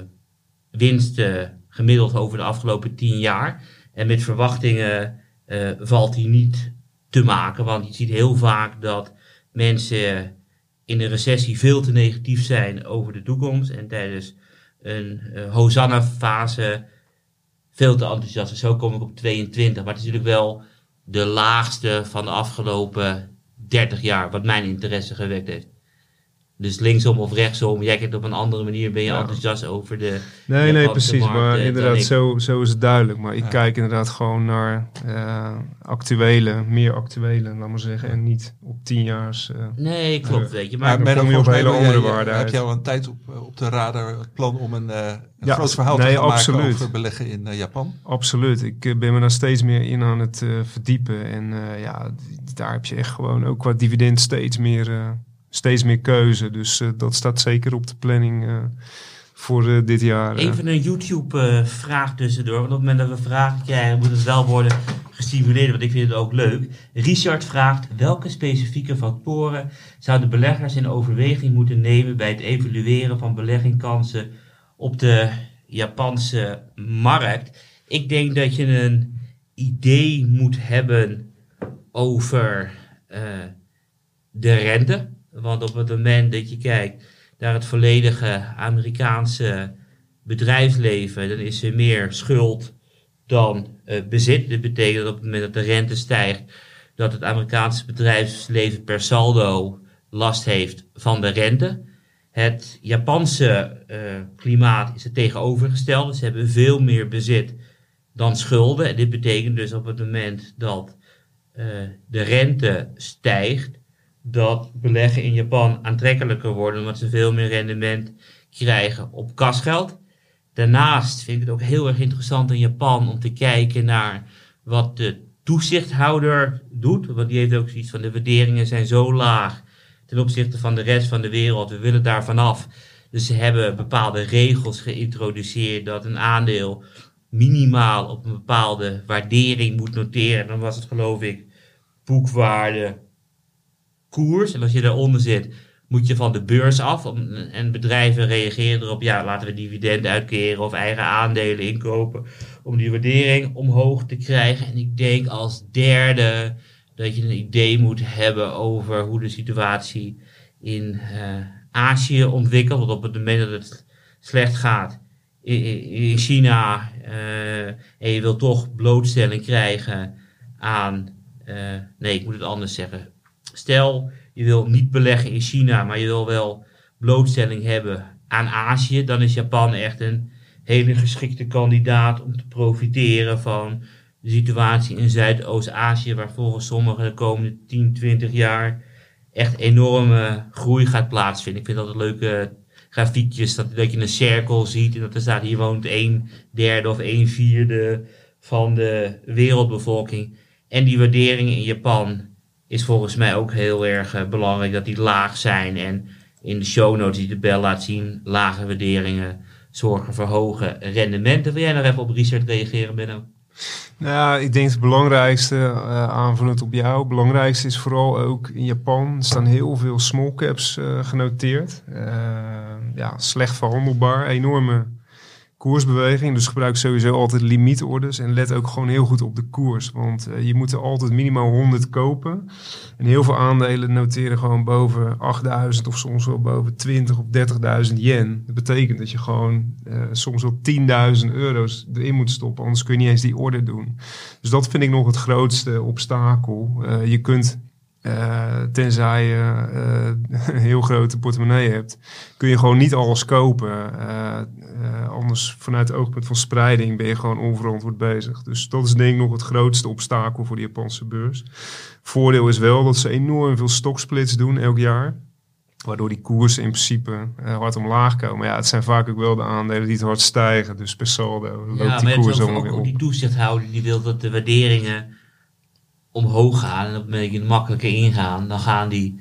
winsten gemiddeld over de afgelopen 10 jaar. En met verwachtingen eh, valt die niet te maken, want je ziet heel vaak dat mensen in een recessie veel te negatief zijn over de toekomst en tijdens een Hosanna-fase veel te enthousiast. En zo kom ik op 22, maar het is natuurlijk wel de laagste van de afgelopen 30 jaar, wat mijn interesse gewekt heeft. Dus linksom of rechtsom, jij kijkt op een andere manier, ben je Ja. enthousiast over de Nee, nee, precies. markt, Maar inderdaad, ik. zo, zo is het duidelijk. Maar ik Ja. kijk inderdaad gewoon naar eh, actuele, meer actuele, laat maar zeggen. En niet op tien jaar. eh Nee, klopt, weet je. Maar Menno, kom je op hele andere waarden Heb jij al een tijd op, eh, op de radar het plan om een, eh, een Ja, groot verhaal nee, te maken over beleggen in Japan? Absoluut. Ik ben me daar steeds meer in aan het verdiepen. En eh, ja, daar heb je echt gewoon ook qua dividend steeds meer, eh, steeds meer keuze. Dus eh, dat staat zeker op de planning eh, voor eh, dit jaar. Even een YouTube-vraag tussendoor. Want op het moment dat we vragen krijgen, moet het wel worden gestimuleerd. Want ik vind het ook leuk. Richard vraagt: welke specifieke factoren zouden beleggers in overweging moeten nemen bij het evalueren van beleggingkansen op de Japanse markt? Ik denk dat je een idee moet hebben over de rente. Want op het moment dat je kijkt naar het volledige Amerikaanse bedrijfsleven, dan is er meer schuld dan eh, bezit. Dit betekent dat op het moment dat de rente stijgt, dat het Amerikaanse bedrijfsleven per saldo last heeft van de rente. Het Japanse eh, klimaat is het tegenovergestelde. Ze hebben veel meer bezit dan schulden. En dit betekent dus op het moment dat eh, de rente stijgt, dat beleggen in Japan aantrekkelijker worden, omdat ze veel meer rendement krijgen op kasgeld. Daarnaast vind ik het ook heel erg interessant in Japan om te kijken naar wat de toezichthouder doet. Want die heeft ook zoiets van de waarderingen zijn zo laag ten opzichte van de rest van de wereld. We willen daar vanaf. Dus ze hebben bepaalde regels geïntroduceerd dat een aandeel minimaal op een bepaalde waardering moet noteren. Dan was het geloof ik boekwaarde koers. En als je daaronder zit, moet je van de beurs af. En bedrijven reageren erop, ja, laten we dividenden uitkeren of eigen aandelen inkopen. Om die waardering omhoog te krijgen. En ik denk als derde dat je een idee moet hebben over hoe de situatie in eh, Azië ontwikkelt. Want op het moment dat het slecht gaat in, in- in China eh, en je wil toch blootstelling krijgen aan. eh, nee, ik moet het anders zeggen. Stel, je wil niet beleggen in China, maar je wil wel blootstelling hebben aan Azië, dan is Japan echt een hele geschikte kandidaat om te profiteren van de situatie in Zuidoost-Azië, waar volgens sommigen de komende 10, 20 jaar echt enorme groei gaat plaatsvinden. Ik vind dat een leuke grafiekjes, dat, dat je een cirkel ziet en dat er staat hier woont een derde of een vierde van de wereldbevolking. En die waarderingen in Japan is volgens mij ook heel erg eh, belangrijk dat die laag zijn. En in de show notes die de bel laat zien, lage waarderingen zorgen voor hoge rendementen. Wil jij nog even op Richard reageren, Benno? Nou ik denk het belangrijkste, eh aanvullend op jou, belangrijkste is vooral ook in Japan staan heel veel small caps eh, genoteerd. Ja, slecht verhandelbaar, enorme koersbeweging. Dus gebruik sowieso altijd limietorders en let ook gewoon heel goed op de koers. Want eh, je moet er altijd minimaal 100 kopen. En heel veel aandelen noteren gewoon boven 8000 of soms wel boven 20 of 30.000 yen. Dat betekent dat je gewoon eh, soms wel 10.000 euro's erin moet stoppen, anders kun je niet eens die order doen. Dus dat vind ik nog het grootste obstakel. Eh, je kunt eh, tenzij je eh, een heel grote portemonnee hebt, kun je gewoon niet alles kopen. Eh, anders vanuit het oogpunt van spreiding ben je gewoon onverantwoord bezig. Dus dat is denk ik nog het grootste obstakel voor de Japanse beurs. Voordeel is wel dat ze enorm veel stocksplits doen elk jaar. Waardoor die koersen in principe hard omlaag komen. Maar ja, het zijn vaak ook wel de aandelen die het hard stijgen. Dus per saldo loopt Ja, die maar koers ook, allemaal ook, weer ook op. die toezichthouder die wil dat de waarderingen omhoog gaan. En op het moment dat je makkelijker ingaan, dan gaan die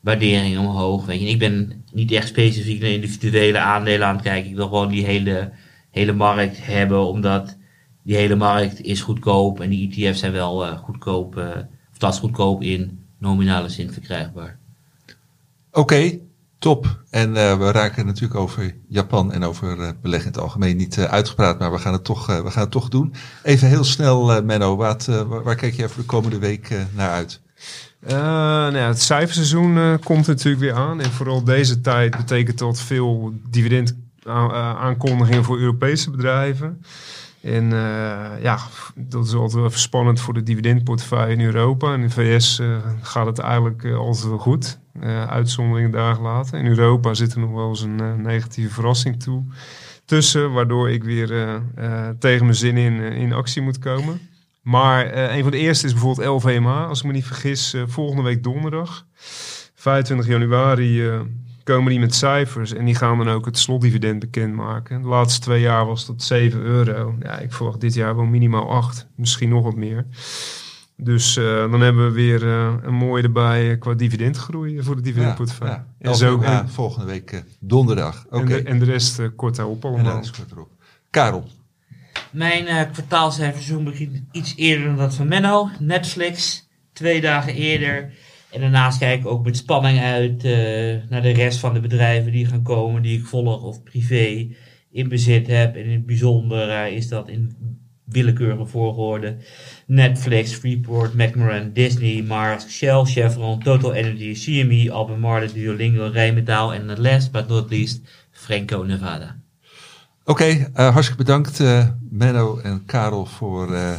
waarderingen omhoog. Weet je. Ik ben niet echt specifiek naar individuele aandelen aan het kijken. Ik wil gewoon die hele, hele markt hebben, omdat die hele markt is goedkoop. En die ETF's zijn wel eh, goedkoop, eh, of dat is goedkoop in nominale zin verkrijgbaar. Oké, top. En eh, we raken natuurlijk over Japan en over eh, beleggen in het algemeen niet eh, uitgepraat, maar we gaan het toch, we gaan het toch doen. Even heel snel, Menno, wat, waar, waar kijk jij voor de komende week naar uit? Nou ja, het cijferseizoen komt natuurlijk weer aan. En vooral deze tijd betekent dat veel dividend aan- aankondigingen voor Europese bedrijven. En eh, ja, dat is altijd wel spannend voor de dividendportefeuille in Europa. In de VS eh, gaat het eigenlijk eh, altijd wel goed. Uitzonderingen dagen later. In Europa zit er nog wel eens een negatieve verrassing toe tussen. Waardoor ik weer tegen mijn zin in, in actie moet komen. Maar een van de eerste is bijvoorbeeld LVMH, als ik me niet vergis, volgende week donderdag. 25 januari komen die met cijfers en die gaan dan ook het slotdividend bekendmaken. De laatste twee jaar was dat 7 euro. Ja, ik verwacht dit jaar wel minimaal 8, misschien nog wat meer. Dus eh, dan hebben we weer eh, een mooie erbij eh, qua dividendgroei voor de dividendportefeuille. Ja, en, zo, LVMH en, volgende week eh, donderdag. Oké, en, de, en de rest kort daarop allemaal. het erop. Karel, Mijn eh kwartaalcijferseizoen begint iets eerder dan dat van Menno. Netflix, twee dagen eerder. En daarnaast kijk ik ook met spanning uit eh, naar de rest van de bedrijven die gaan komen, die ik volg of privé in bezit heb. En in het bijzonder eh, is dat in willekeurige volgorde Netflix, Freeport, McMoran, Disney, Mars, Shell, Chevron, Total Energy, CME, Albemarle, Duolingo, Rijnmetaal en last but not least Franco Nevada. Oké, eh, hartstikke bedankt eh, Menno en Karel voor eh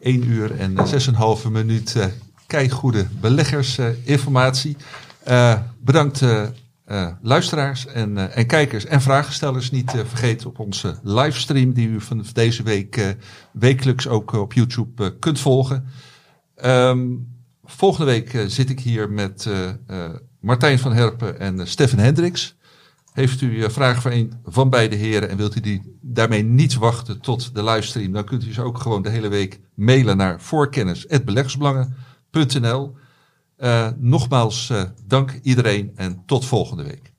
1 uur en eh, 6,5 minuut keigoede beleggersinformatie. Eh bedankt eh, eh, luisteraars en, en kijkers en vragenstellers. Niet vergeten op onze livestream die u van deze week wekelijks ook op YouTube kunt volgen. Ehm, volgende week zit ik hier met Martijn van Herpen en Stefan Hendricks. Heeft u vragen voor een van beide heren en wilt u die daarmee niet wachten tot de livestream, dan kunt u ze ook gewoon de hele week mailen naar voorkennis.beleggersbelangen.nl. Eh, nogmaals, eh, dank iedereen en tot volgende week.